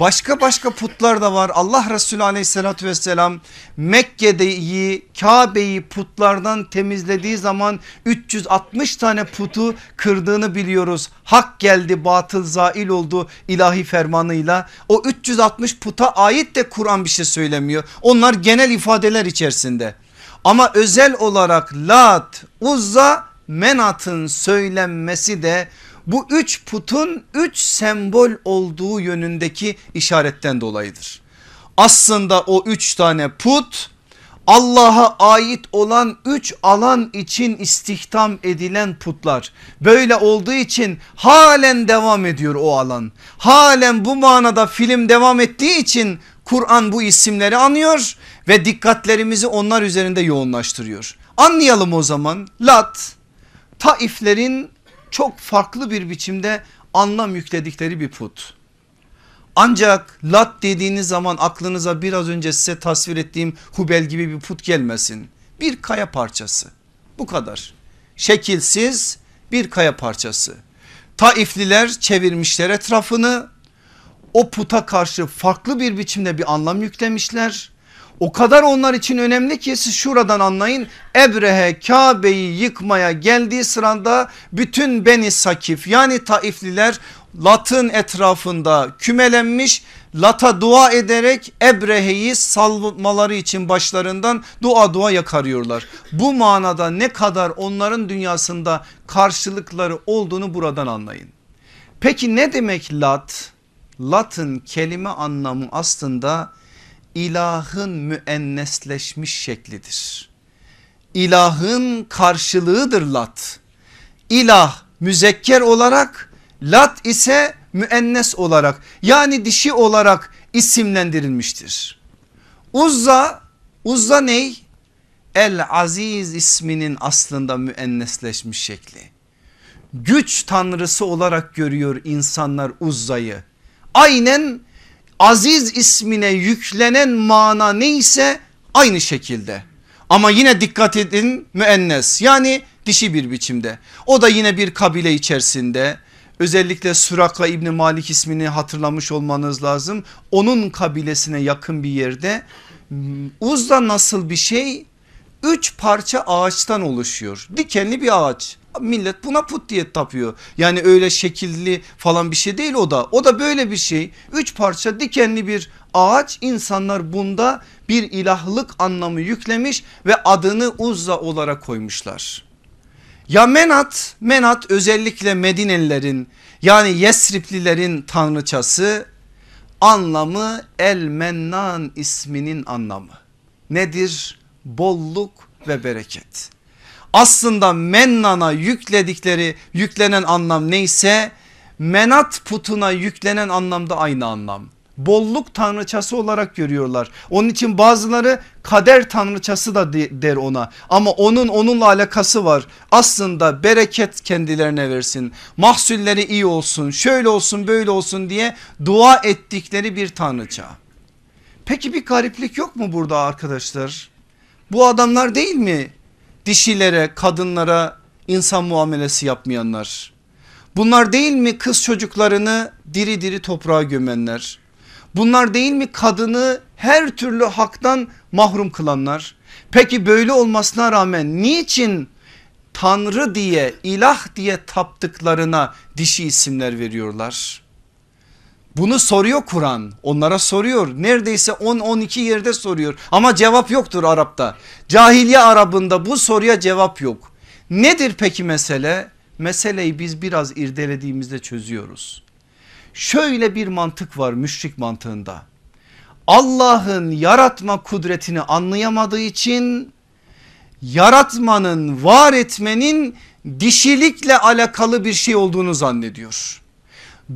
Başka başka putlar da var. Allah Resulü aleyhissalatü vesselam Mekke'deyi Kabe'yi putlardan temizlediği zaman 360 tane putu kırdığını biliyoruz. Hak geldi batıl zail oldu ilahi fermanıyla. O 360 puta ait de Kur'an bir şey söylemiyor. Onlar genel ifadeler içerisinde. Ama özel olarak Lat, Uzza, Menat'ın söylenmesi de bu üç putun üç sembol olduğu yönündeki işaretten dolayıdır. Aslında o üç tane put Allah'a ait olan üç alan için istihdam edilen putlar. Böyle olduğu için halen devam ediyor o alan. Halen bu manada film devam ettiği için Kur'an bu isimleri anıyor ve dikkatlerimizi onlar üzerinde yoğunlaştırıyor. Anlayalım o zaman Lat Taiflerin çok farklı bir biçimde anlam yükledikleri bir put. Ancak lat dediğiniz zaman aklınıza biraz önce size tasvir ettiğim Hubel gibi bir put gelmesin. Bir kaya parçası bu kadar. Şekilsiz bir kaya parçası. Taifliler çevirmişler etrafını o puta karşı farklı bir biçimde bir anlam yüklemişler. O kadar onlar için önemli ki siz şuradan anlayın. Ebrehe Kabe'yi yıkmaya geldiği sırada bütün Beni Sakif yani Taifliler Lat'ın etrafında kümelenmiş Lat'a dua ederek Ebrehe'yi salmaları için başlarından dua dua yakarıyorlar. Bu manada ne kadar onların dünyasında karşılıkları olduğunu buradan anlayın. Peki ne demek Lat? Lat'ın kelime anlamı aslında ilahın müennesleşmiş şeklidir. İlahın karşılığıdır lat. İlah müzekker olarak lat ise müennes olarak yani dişi olarak isimlendirilmiştir. Uzza, Uzza ney? El Aziz isminin aslında müennesleşmiş şekli. Güç tanrısı olarak görüyor insanlar Uzza'yı. Aynen aziz ismine yüklenen mana neyse aynı şekilde. Ama yine dikkat edin müennes yani dişi bir biçimde. O da yine bir kabile içerisinde özellikle Suraka İbni Malik ismini hatırlamış olmanız lazım. Onun kabilesine yakın bir yerde Uzda nasıl bir şey? Üç parça ağaçtan oluşuyor. Dikenli bir ağaç millet buna put diye tapıyor. Yani öyle şekilli falan bir şey değil o da. O da böyle bir şey. Üç parça dikenli bir ağaç insanlar bunda bir ilahlık anlamı yüklemiş ve adını Uzza olarak koymuşlar. Ya Menat, Menat özellikle Medinelilerin yani Yesriplilerin tanrıçası anlamı El Mennan isminin anlamı. Nedir? Bolluk ve bereket aslında mennana yükledikleri yüklenen anlam neyse menat putuna yüklenen anlamda aynı anlam. Bolluk tanrıçası olarak görüyorlar. Onun için bazıları kader tanrıçası da der ona. Ama onun onunla alakası var. Aslında bereket kendilerine versin. Mahsulleri iyi olsun. Şöyle olsun böyle olsun diye dua ettikleri bir tanrıça. Peki bir gariplik yok mu burada arkadaşlar? Bu adamlar değil mi dişilere kadınlara insan muamelesi yapmayanlar. Bunlar değil mi kız çocuklarını diri diri toprağa gömenler? Bunlar değil mi kadını her türlü haktan mahrum kılanlar? Peki böyle olmasına rağmen niçin Tanrı diye ilah diye taptıklarına dişi isimler veriyorlar? Bunu soruyor Kur'an onlara soruyor neredeyse 10-12 yerde soruyor ama cevap yoktur Arap'ta. Cahiliye Arabında bu soruya cevap yok. Nedir peki mesele? Meseleyi biz biraz irdelediğimizde çözüyoruz. Şöyle bir mantık var müşrik mantığında. Allah'ın yaratma kudretini anlayamadığı için yaratmanın var etmenin dişilikle alakalı bir şey olduğunu zannediyor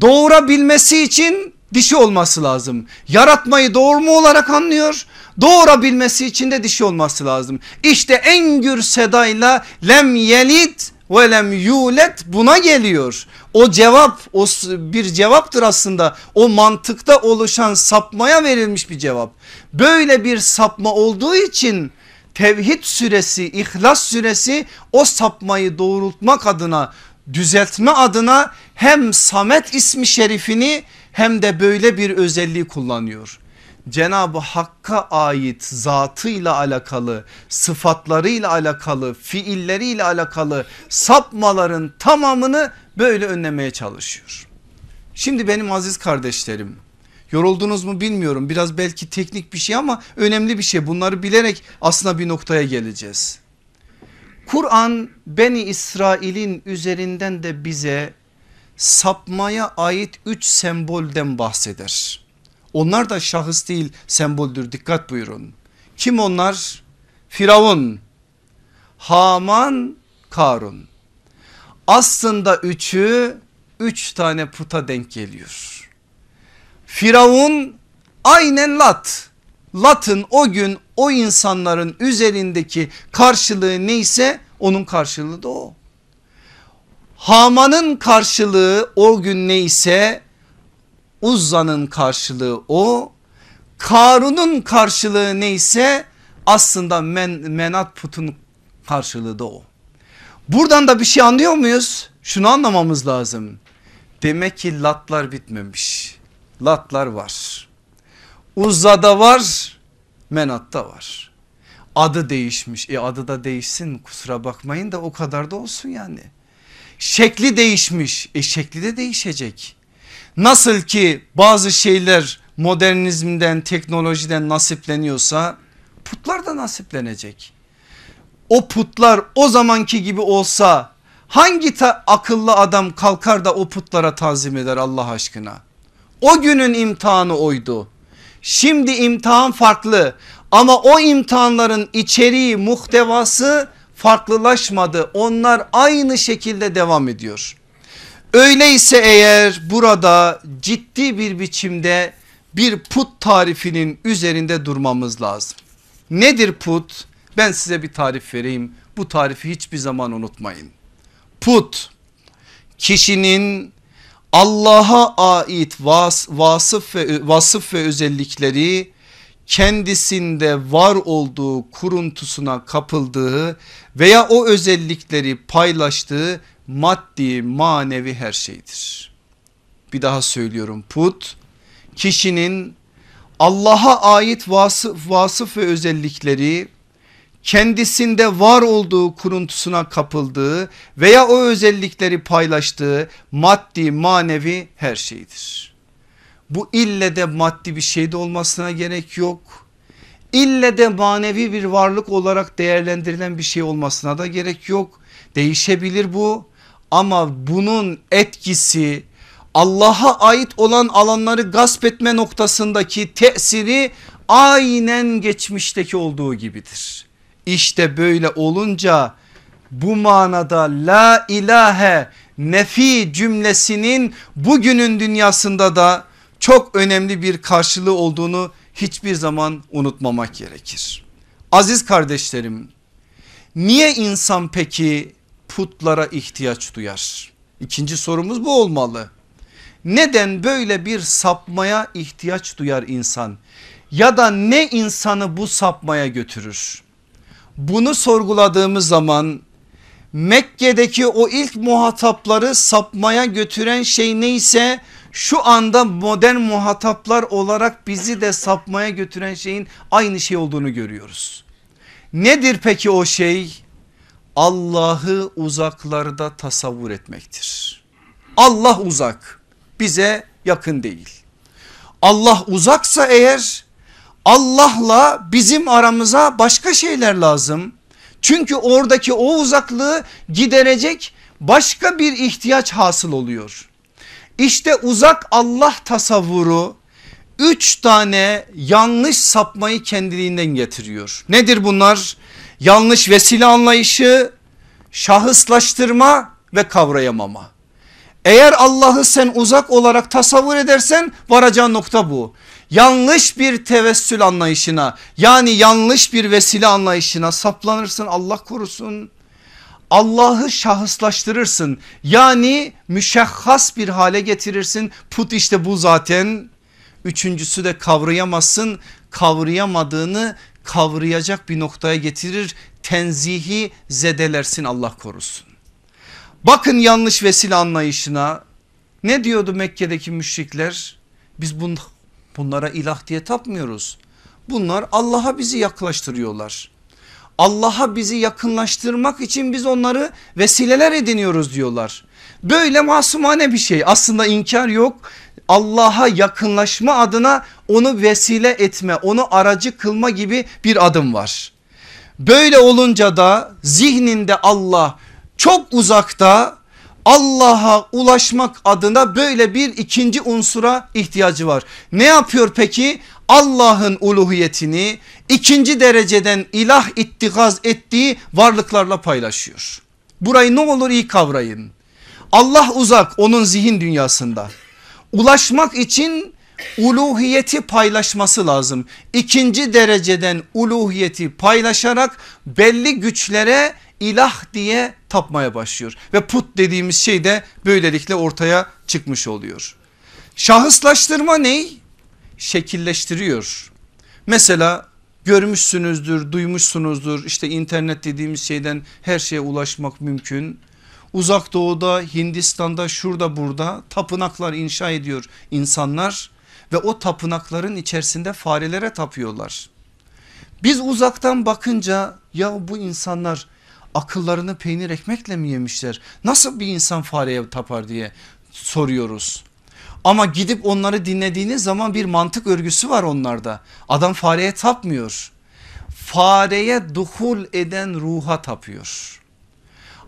doğurabilmesi için dişi olması lazım. Yaratmayı doğurma olarak anlıyor. Doğurabilmesi için de dişi olması lazım. İşte en gür sedayla lem yelit ve lem yulet buna geliyor. O cevap o bir cevaptır aslında. O mantıkta oluşan sapmaya verilmiş bir cevap. Böyle bir sapma olduğu için tevhid süresi, ihlas süresi o sapmayı doğrultmak adına, düzeltme adına hem Samet ismi şerifini hem de böyle bir özelliği kullanıyor. Cenab-ı Hakk'a ait zatıyla alakalı, sıfatlarıyla alakalı, fiilleriyle alakalı sapmaların tamamını böyle önlemeye çalışıyor. Şimdi benim aziz kardeşlerim yoruldunuz mu bilmiyorum biraz belki teknik bir şey ama önemli bir şey bunları bilerek aslında bir noktaya geleceğiz. Kur'an Beni İsrail'in üzerinden de bize sapmaya ait üç sembolden bahseder. Onlar da şahıs değil semboldür dikkat buyurun. Kim onlar? Firavun, Haman, Karun. Aslında üçü üç tane puta denk geliyor. Firavun aynen Lat. Lat'ın o gün o insanların üzerindeki karşılığı neyse onun karşılığı da o. Haman'ın karşılığı o gün neyse Uzza'nın karşılığı o. Karun'un karşılığı neyse aslında men, Menat putun karşılığı da o. Buradan da bir şey anlıyor muyuz? Şunu anlamamız lazım. Demek ki latlar bitmemiş. Latlar var. Uzza'da var, Menat'ta var. Adı değişmiş. E adı da değişsin kusura bakmayın da o kadar da olsun yani. Şekli değişmiş. E şekli de değişecek. Nasıl ki bazı şeyler modernizmden teknolojiden nasipleniyorsa putlar da nasiplenecek. O putlar o zamanki gibi olsa hangi akıllı adam kalkar da o putlara tazim eder Allah aşkına? O günün imtihanı oydu. Şimdi imtihan farklı ama o imtihanların içeriği muhtevası farklılaşmadı. Onlar aynı şekilde devam ediyor. Öyleyse eğer burada ciddi bir biçimde bir put tarifinin üzerinde durmamız lazım. Nedir put? Ben size bir tarif vereyim. Bu tarifi hiçbir zaman unutmayın. Put kişinin Allah'a ait vas, vasıf ve vasıf ve özellikleri kendisinde var olduğu kuruntusuna kapıldığı veya o özellikleri paylaştığı maddi manevi her şeydir. Bir daha söylüyorum put kişinin Allah'a ait vasıf, vasıf ve özellikleri kendisinde var olduğu kuruntusuna kapıldığı veya o özellikleri paylaştığı maddi manevi her şeydir. Bu ille de maddi bir şeyde olmasına gerek yok. İlle de manevi bir varlık olarak değerlendirilen bir şey olmasına da gerek yok. Değişebilir bu ama bunun etkisi Allah'a ait olan alanları gasp etme noktasındaki tesiri aynen geçmişteki olduğu gibidir. İşte böyle olunca bu manada la ilahe nefi cümlesinin bugünün dünyasında da çok önemli bir karşılığı olduğunu hiçbir zaman unutmamak gerekir. Aziz kardeşlerim niye insan peki putlara ihtiyaç duyar? İkinci sorumuz bu olmalı. Neden böyle bir sapmaya ihtiyaç duyar insan? Ya da ne insanı bu sapmaya götürür? Bunu sorguladığımız zaman Mekke'deki o ilk muhatapları sapmaya götüren şey neyse şu anda modern muhataplar olarak bizi de sapmaya götüren şeyin aynı şey olduğunu görüyoruz. Nedir peki o şey? Allah'ı uzaklarda tasavvur etmektir. Allah uzak bize yakın değil. Allah uzaksa eğer Allah'la bizim aramıza başka şeyler lazım. Çünkü oradaki o uzaklığı giderecek başka bir ihtiyaç hasıl oluyor. İşte uzak Allah tasavvuru üç tane yanlış sapmayı kendiliğinden getiriyor. Nedir bunlar? Yanlış vesile anlayışı, şahıslaştırma ve kavrayamama. Eğer Allah'ı sen uzak olarak tasavvur edersen varacağın nokta bu. Yanlış bir tevessül anlayışına yani yanlış bir vesile anlayışına saplanırsın Allah korusun. Allah'ı şahıslaştırırsın. Yani müşahhas bir hale getirirsin. Put işte bu zaten. Üçüncüsü de kavrayamazsın. Kavrayamadığını kavrayacak bir noktaya getirir. Tenzihi zedelersin Allah korusun. Bakın yanlış vesile anlayışına. Ne diyordu Mekke'deki müşrikler? Biz bun, bunlara ilah diye tapmıyoruz. Bunlar Allah'a bizi yaklaştırıyorlar. Allah'a bizi yakınlaştırmak için biz onları vesileler ediniyoruz diyorlar. Böyle masumane bir şey aslında inkar yok. Allah'a yakınlaşma adına onu vesile etme onu aracı kılma gibi bir adım var. Böyle olunca da zihninde Allah çok uzakta Allah'a ulaşmak adına böyle bir ikinci unsura ihtiyacı var. Ne yapıyor peki? Allah'ın uluhiyetini ikinci dereceden ilah ittikaz ettiği varlıklarla paylaşıyor. Burayı ne olur iyi kavrayın. Allah uzak onun zihin dünyasında. Ulaşmak için uluhiyeti paylaşması lazım. İkinci dereceden uluhiyeti paylaşarak belli güçlere ilah diye tapmaya başlıyor. Ve put dediğimiz şey de böylelikle ortaya çıkmış oluyor. Şahıslaştırma ney? Şekilleştiriyor. Mesela görmüşsünüzdür, duymuşsunuzdur işte internet dediğimiz şeyden her şeye ulaşmak mümkün. Uzak doğuda, Hindistan'da, şurada burada tapınaklar inşa ediyor insanlar ve o tapınakların içerisinde farelere tapıyorlar. Biz uzaktan bakınca ya bu insanlar akıllarını peynir ekmekle mi yemişler? Nasıl bir insan fareye tapar diye soruyoruz. Ama gidip onları dinlediğiniz zaman bir mantık örgüsü var onlarda. Adam fareye tapmıyor. Fareye duhul eden ruha tapıyor.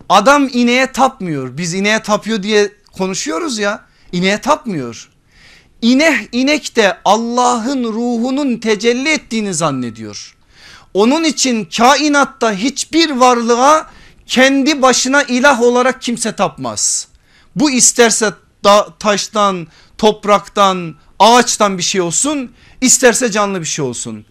Adam ineğe tapmıyor. Biz ineğe tapıyor diye konuşuyoruz ya. İneğe tapmıyor. İnek, inek de Allah'ın ruhunun tecelli ettiğini zannediyor. Onun için kainatta hiçbir varlığa kendi başına ilah olarak kimse tapmaz. Bu isterse da, taştan, topraktan, ağaçtan bir şey olsun, isterse canlı bir şey olsun.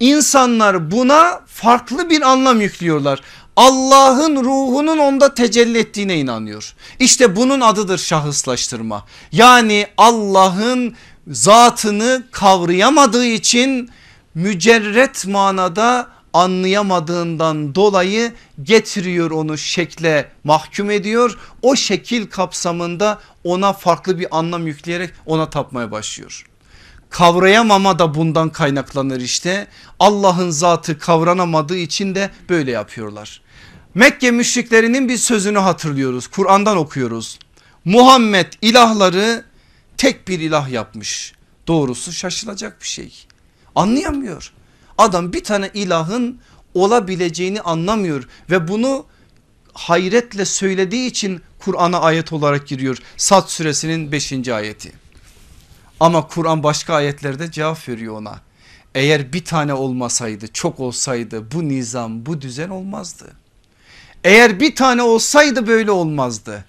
İnsanlar buna farklı bir anlam yüklüyorlar. Allah'ın ruhunun onda tecelli ettiğine inanıyor. İşte bunun adıdır şahıslaştırma. Yani Allah'ın zatını kavrayamadığı için mücerret manada anlayamadığından dolayı getiriyor onu şekle mahkum ediyor. O şekil kapsamında ona farklı bir anlam yükleyerek ona tapmaya başlıyor. Kavrayamama da bundan kaynaklanır işte. Allah'ın zatı kavranamadığı için de böyle yapıyorlar. Mekke müşriklerinin bir sözünü hatırlıyoruz. Kur'an'dan okuyoruz. Muhammed ilahları tek bir ilah yapmış. Doğrusu şaşılacak bir şey. Anlayamıyor. Adam bir tane ilahın olabileceğini anlamıyor ve bunu hayretle söylediği için Kur'an'a ayet olarak giriyor. Sad suresinin 5. ayeti. Ama Kur'an başka ayetlerde cevap veriyor ona. Eğer bir tane olmasaydı çok olsaydı bu nizam bu düzen olmazdı. Eğer bir tane olsaydı böyle olmazdı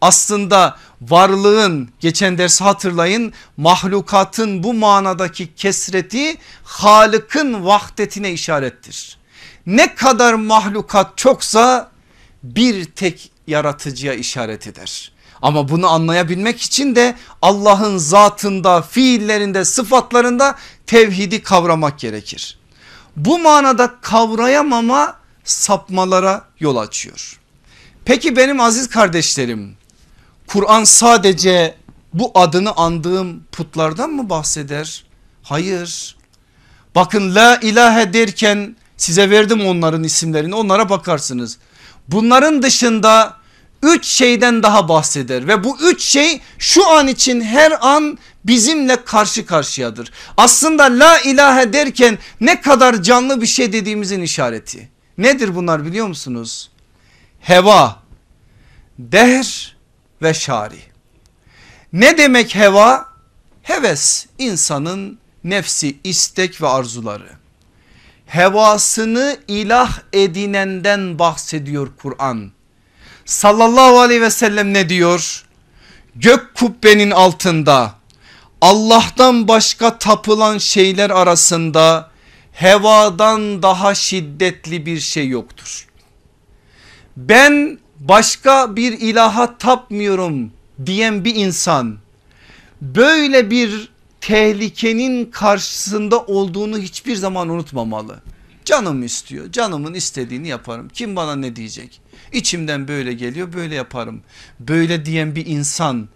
aslında varlığın geçen dersi hatırlayın mahlukatın bu manadaki kesreti Halık'ın vahdetine işarettir. Ne kadar mahlukat çoksa bir tek yaratıcıya işaret eder. Ama bunu anlayabilmek için de Allah'ın zatında, fiillerinde, sıfatlarında tevhidi kavramak gerekir. Bu manada kavrayamama sapmalara yol açıyor. Peki benim aziz kardeşlerim Kur'an sadece bu adını andığım putlardan mı bahseder? Hayır. Bakın la ilahe derken size verdim onların isimlerini onlara bakarsınız. Bunların dışında üç şeyden daha bahseder ve bu üç şey şu an için her an bizimle karşı karşıyadır. Aslında la ilahe derken ne kadar canlı bir şey dediğimizin işareti. Nedir bunlar biliyor musunuz? Heva, dehr ve şari. Ne demek heva? Heves insanın nefsi istek ve arzuları. Hevasını ilah edinenden bahsediyor Kur'an. Sallallahu aleyhi ve sellem ne diyor? Gök kubbenin altında Allah'tan başka tapılan şeyler arasında hevadan daha şiddetli bir şey yoktur ben başka bir ilaha tapmıyorum diyen bir insan böyle bir tehlikenin karşısında olduğunu hiçbir zaman unutmamalı. Canım istiyor canımın istediğini yaparım kim bana ne diyecek İçimden böyle geliyor böyle yaparım böyle diyen bir insan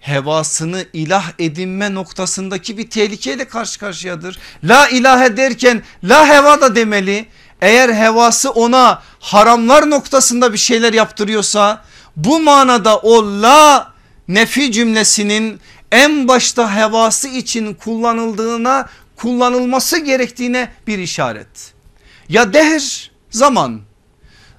hevasını ilah edinme noktasındaki bir tehlikeyle karşı karşıyadır. La ilahe derken la heva da demeli. Eğer hevası ona haramlar noktasında bir şeyler yaptırıyorsa bu manada o la nefi cümlesinin en başta hevası için kullanıldığına kullanılması gerektiğine bir işaret. Ya dehr zaman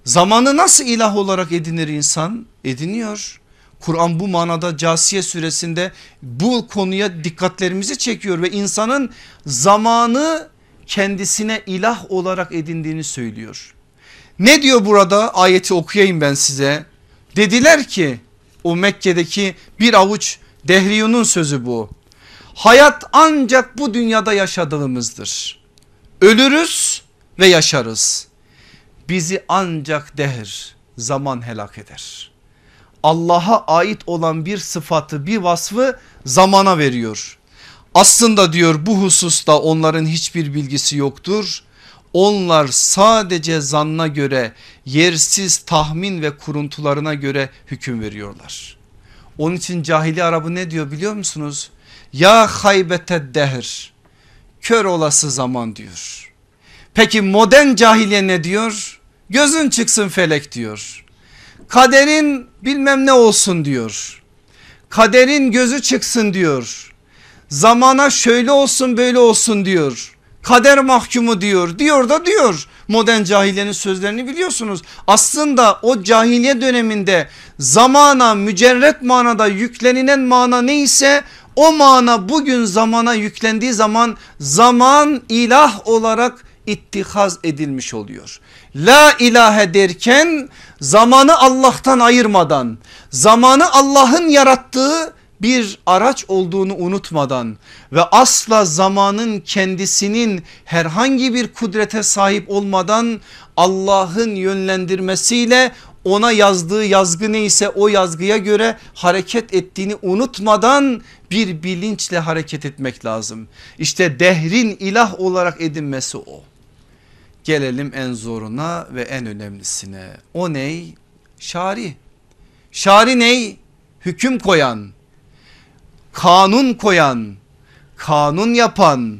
zamanı nasıl ilah olarak edinir insan ediniyor. Kur'an bu manada Casiye suresinde bu konuya dikkatlerimizi çekiyor ve insanın zamanı kendisine ilah olarak edindiğini söylüyor. Ne diyor burada ayeti okuyayım ben size. Dediler ki o Mekke'deki bir avuç dehriyunun sözü bu. Hayat ancak bu dünyada yaşadığımızdır. Ölürüz ve yaşarız. Bizi ancak dehr zaman helak eder. Allah'a ait olan bir sıfatı bir vasfı zamana veriyor. Aslında diyor bu hususta onların hiçbir bilgisi yoktur. Onlar sadece zanna göre yersiz tahmin ve kuruntularına göre hüküm veriyorlar. Onun için cahili Arabı ne diyor biliyor musunuz? Ya haybete dehr kör olası zaman diyor. Peki modern cahiliye ne diyor? Gözün çıksın felek diyor. Kaderin bilmem ne olsun diyor. Kaderin gözü çıksın diyor. Zamana şöyle olsun böyle olsun diyor. Kader mahkumu diyor. Diyor da diyor. Modern cahiliyenin sözlerini biliyorsunuz. Aslında o cahiliye döneminde zamana mücerret manada yüklenilen mana neyse o mana bugün zamana yüklendiği zaman zaman ilah olarak ittihaz edilmiş oluyor. La ilahe derken zamanı Allah'tan ayırmadan zamanı Allah'ın yarattığı bir araç olduğunu unutmadan ve asla zamanın kendisinin herhangi bir kudrete sahip olmadan Allah'ın yönlendirmesiyle ona yazdığı yazgı neyse o yazgıya göre hareket ettiğini unutmadan bir bilinçle hareket etmek lazım. İşte dehrin ilah olarak edinmesi o. Gelelim en zoruna ve en önemlisine. O ney? Şari. Şari ney? Hüküm koyan, kanun koyan, kanun yapan,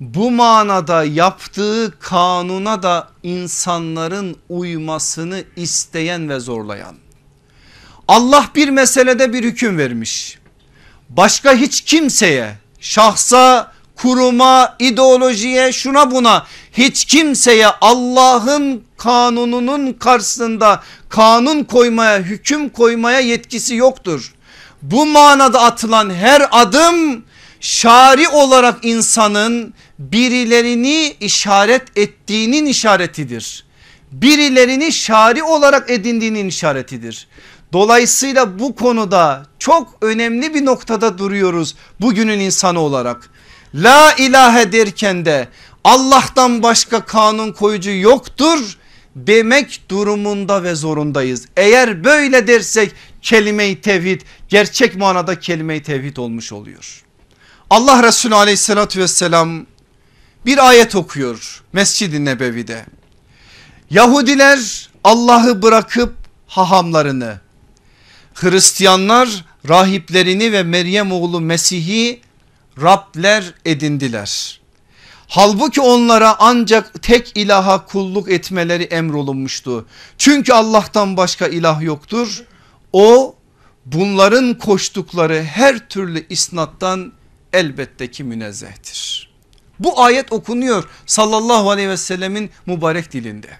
bu manada yaptığı kanuna da insanların uymasını isteyen ve zorlayan. Allah bir meselede bir hüküm vermiş. Başka hiç kimseye, şahsa, kuruma, ideolojiye, şuna buna hiç kimseye Allah'ın kanununun karşısında kanun koymaya, hüküm koymaya yetkisi yoktur. Bu manada atılan her adım şari olarak insanın birilerini işaret ettiğinin işaretidir. Birilerini şari olarak edindiğinin işaretidir. Dolayısıyla bu konuda çok önemli bir noktada duruyoruz bugünün insanı olarak. La ilahe derken de Allah'tan başka kanun koyucu yoktur demek durumunda ve zorundayız. Eğer böyle dersek kelime-i tevhid gerçek manada kelime-i tevhid olmuş oluyor. Allah Resulü aleyhissalatü vesselam bir ayet okuyor Mescid-i Nebevi'de. Yahudiler Allah'ı bırakıp hahamlarını, Hristiyanlar rahiplerini ve Meryem oğlu Mesih'i Rabler edindiler. Halbuki onlara ancak tek ilaha kulluk etmeleri emrolunmuştu. Çünkü Allah'tan başka ilah yoktur. O bunların koştukları her türlü isnattan elbette ki münezzehtir. Bu ayet okunuyor sallallahu aleyhi ve sellemin mübarek dilinde.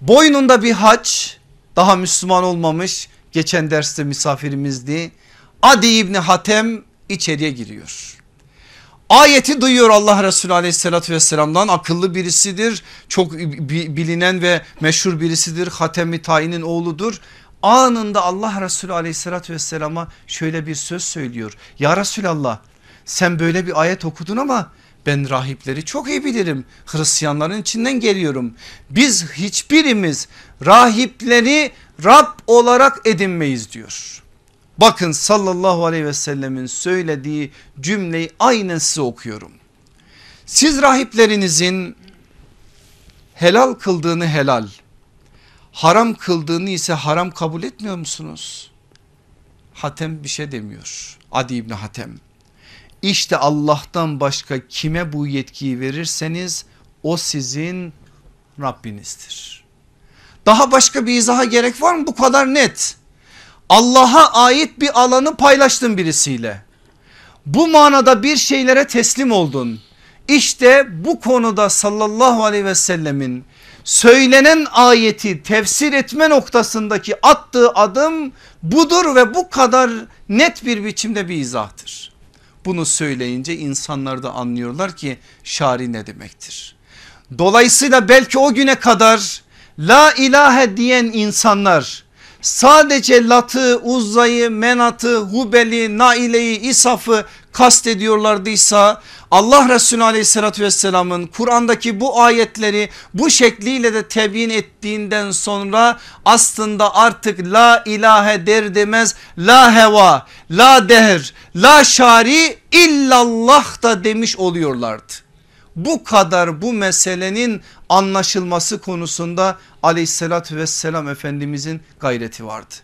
Boynunda bir haç daha Müslüman olmamış geçen derste misafirimizdi. Adi İbni Hatem içeriye giriyor. Ayeti duyuyor Allah Resulü aleyhissalatü vesselamdan akıllı birisidir. Çok bilinen ve meşhur birisidir. Hatemi Tayin'in oğludur. Anında Allah Resulü aleyhissalatü vesselama şöyle bir söz söylüyor. Ya Resulallah sen böyle bir ayet okudun ama Ben rahipleri çok iyi bilirim. Hristiyanların içinden geliyorum. Biz hiçbirimiz rahipleri Rab olarak edinmeyiz diyor. Bakın sallallahu aleyhi ve sellemin söylediği cümleyi aynen size okuyorum. Siz rahiplerinizin helal kıldığını helal, haram kıldığını ise haram kabul etmiyor musunuz? Hatem bir şey demiyor. Adi İbni Hatem. İşte Allah'tan başka kime bu yetkiyi verirseniz o sizin Rabbinizdir. Daha başka bir izaha gerek var mı? Bu kadar net. Allah'a ait bir alanı paylaştın birisiyle. Bu manada bir şeylere teslim oldun. İşte bu konuda sallallahu aleyhi ve sellemin söylenen ayeti tefsir etme noktasındaki attığı adım budur ve bu kadar net bir biçimde bir izahtır. Bunu söyleyince insanlar da anlıyorlar ki şari ne demektir. Dolayısıyla belki o güne kadar la ilahe diyen insanlar sadece Lat'ı, Uzza'yı, Menat'ı, Hubel'i, Naile'yi, İsaf'ı kastediyorlardıysa Allah Resulü aleyhissalatü vesselamın Kur'an'daki bu ayetleri bu şekliyle de tebyin ettiğinden sonra aslında artık la ilahe der demez la heva, la dehr, la şari illallah da demiş oluyorlardı. Bu kadar bu meselenin anlaşılması konusunda aleyhissalatü vesselam efendimizin gayreti vardı.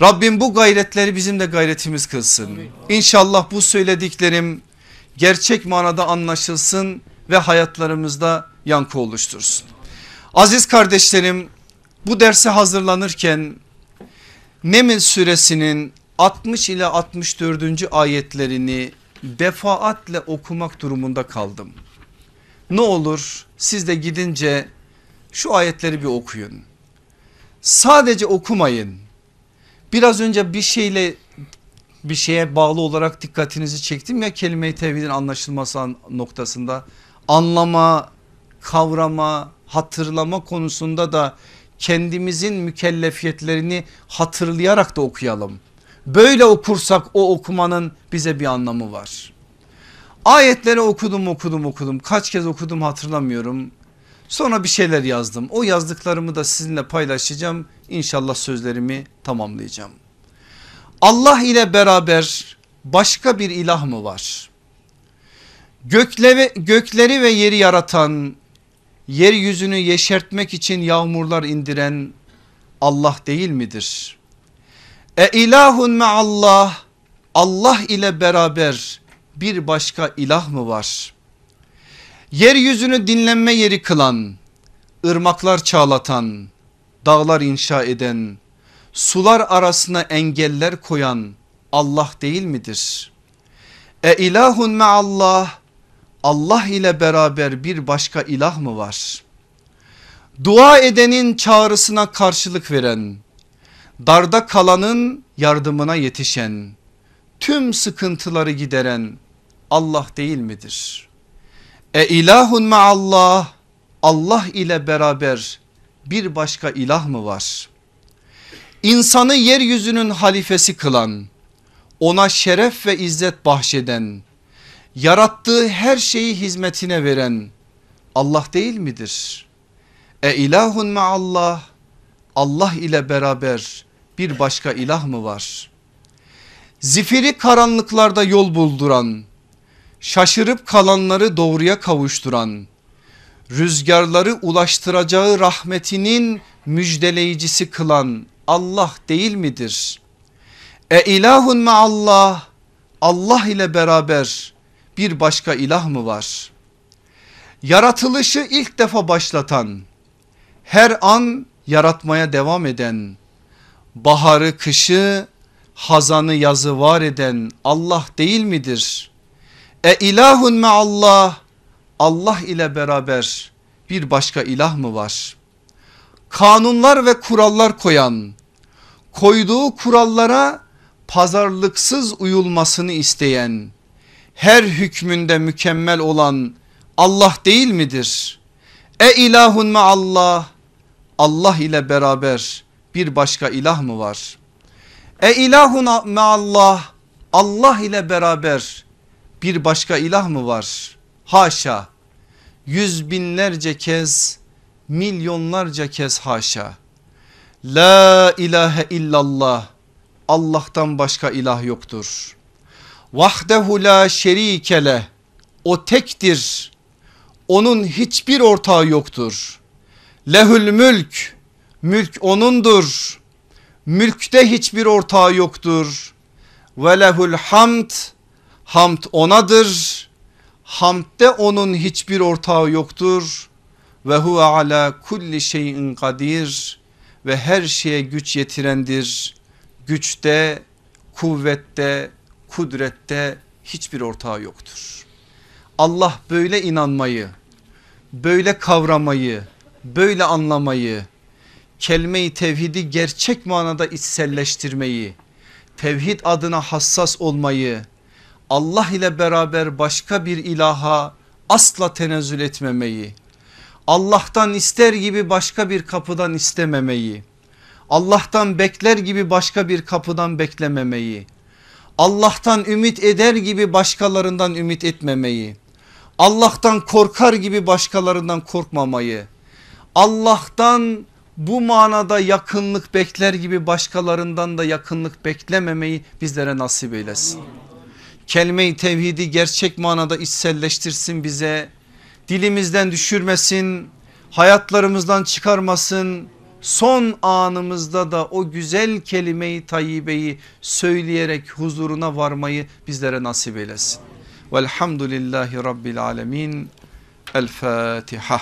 Rabbim bu gayretleri bizim de gayretimiz kılsın. İnşallah bu söylediklerim gerçek manada anlaşılsın ve hayatlarımızda yankı oluştursun. Aziz kardeşlerim bu derse hazırlanırken Neml suresinin 60 ile 64. ayetlerini defaatle okumak durumunda kaldım. Ne olur siz de gidince şu ayetleri bir okuyun. Sadece okumayın. Biraz önce bir şeyle bir şeye bağlı olarak dikkatinizi çektim ya kelime-i tevhidin anlaşılması noktasında anlama, kavrama, hatırlama konusunda da kendimizin mükellefiyetlerini hatırlayarak da okuyalım. Böyle okursak o okumanın bize bir anlamı var. Ayetleri okudum okudum okudum kaç kez okudum hatırlamıyorum. Sonra bir şeyler yazdım. O yazdıklarımı da sizinle paylaşacağım. İnşallah sözlerimi tamamlayacağım. Allah ile beraber başka bir ilah mı var? Gökleri, gökleri ve yeri yaratan, yeryüzünü yeşertmek için yağmurlar indiren Allah değil midir? E ilahun me Allah, Allah ile beraber bir başka ilah mı var? Yeryüzünü dinlenme yeri kılan, ırmaklar çağlatan, dağlar inşa eden, sular arasına engeller koyan Allah değil midir? E ilahun me Allah, Allah ile beraber bir başka ilah mı var? Dua edenin çağrısına karşılık veren, darda kalanın yardımına yetişen, tüm sıkıntıları gideren Allah değil midir? E ilahun me Allah, ile beraber bir başka ilah mı var? İnsanı yeryüzünün halifesi kılan, ona şeref ve izzet bahşeden, yarattığı her şeyi hizmetine veren Allah değil midir? E ilahun me Allah, Allah ile beraber bir başka ilah mı var? Zifiri karanlıklarda yol bulduran, şaşırıp kalanları doğruya kavuşturan, rüzgarları ulaştıracağı rahmetinin müjdeleyicisi kılan Allah değil midir? E ilahun me Allah, Allah ile beraber bir başka ilah mı var? Yaratılışı ilk defa başlatan, her an yaratmaya devam eden, baharı kışı, hazanı yazı var eden Allah değil midir? E ilahun me Allah, Allah ile beraber bir başka ilah mı var? Kanunlar ve kurallar koyan, koyduğu kurallara pazarlıksız uyulmasını isteyen, her hükmünde mükemmel olan Allah değil midir? E ilahun me Allah, Allah ile beraber bir başka ilah mı var? E ilahun me Allah, Allah ile beraber bir başka ilah mı var? Haşa yüz binlerce kez milyonlarca kez haşa. La ilahe illallah Allah'tan başka ilah yoktur. Vahdehu la şerikele o tektir. Onun hiçbir ortağı yoktur. Lehül mülk mülk onundur. Mülkte hiçbir ortağı yoktur. Ve lehul hamd hamd onadır. Hamdde onun hiçbir ortağı yoktur. Ve huve ala kulli şeyin kadir ve her şeye güç yetirendir. Güçte, kuvvette, kudrette hiçbir ortağı yoktur. Allah böyle inanmayı, böyle kavramayı, böyle anlamayı, kelime-i tevhidi gerçek manada içselleştirmeyi, tevhid adına hassas olmayı, Allah ile beraber başka bir ilaha asla tenezzül etmemeyi, Allah'tan ister gibi başka bir kapıdan istememeyi, Allah'tan bekler gibi başka bir kapıdan beklememeyi, Allah'tan ümit eder gibi başkalarından ümit etmemeyi, Allah'tan korkar gibi başkalarından korkmamayı, Allah'tan bu manada yakınlık bekler gibi başkalarından da yakınlık beklememeyi bizlere nasip eylesin. Kelime-i tevhidi gerçek manada içselleştirsin bize. Dilimizden düşürmesin, hayatlarımızdan çıkarmasın. Son anımızda da o güzel kelimeyi tayyibeyi söyleyerek huzuruna varmayı bizlere nasip eylesin. Velhamdülillahi Rabbil Alemin. El Fatiha.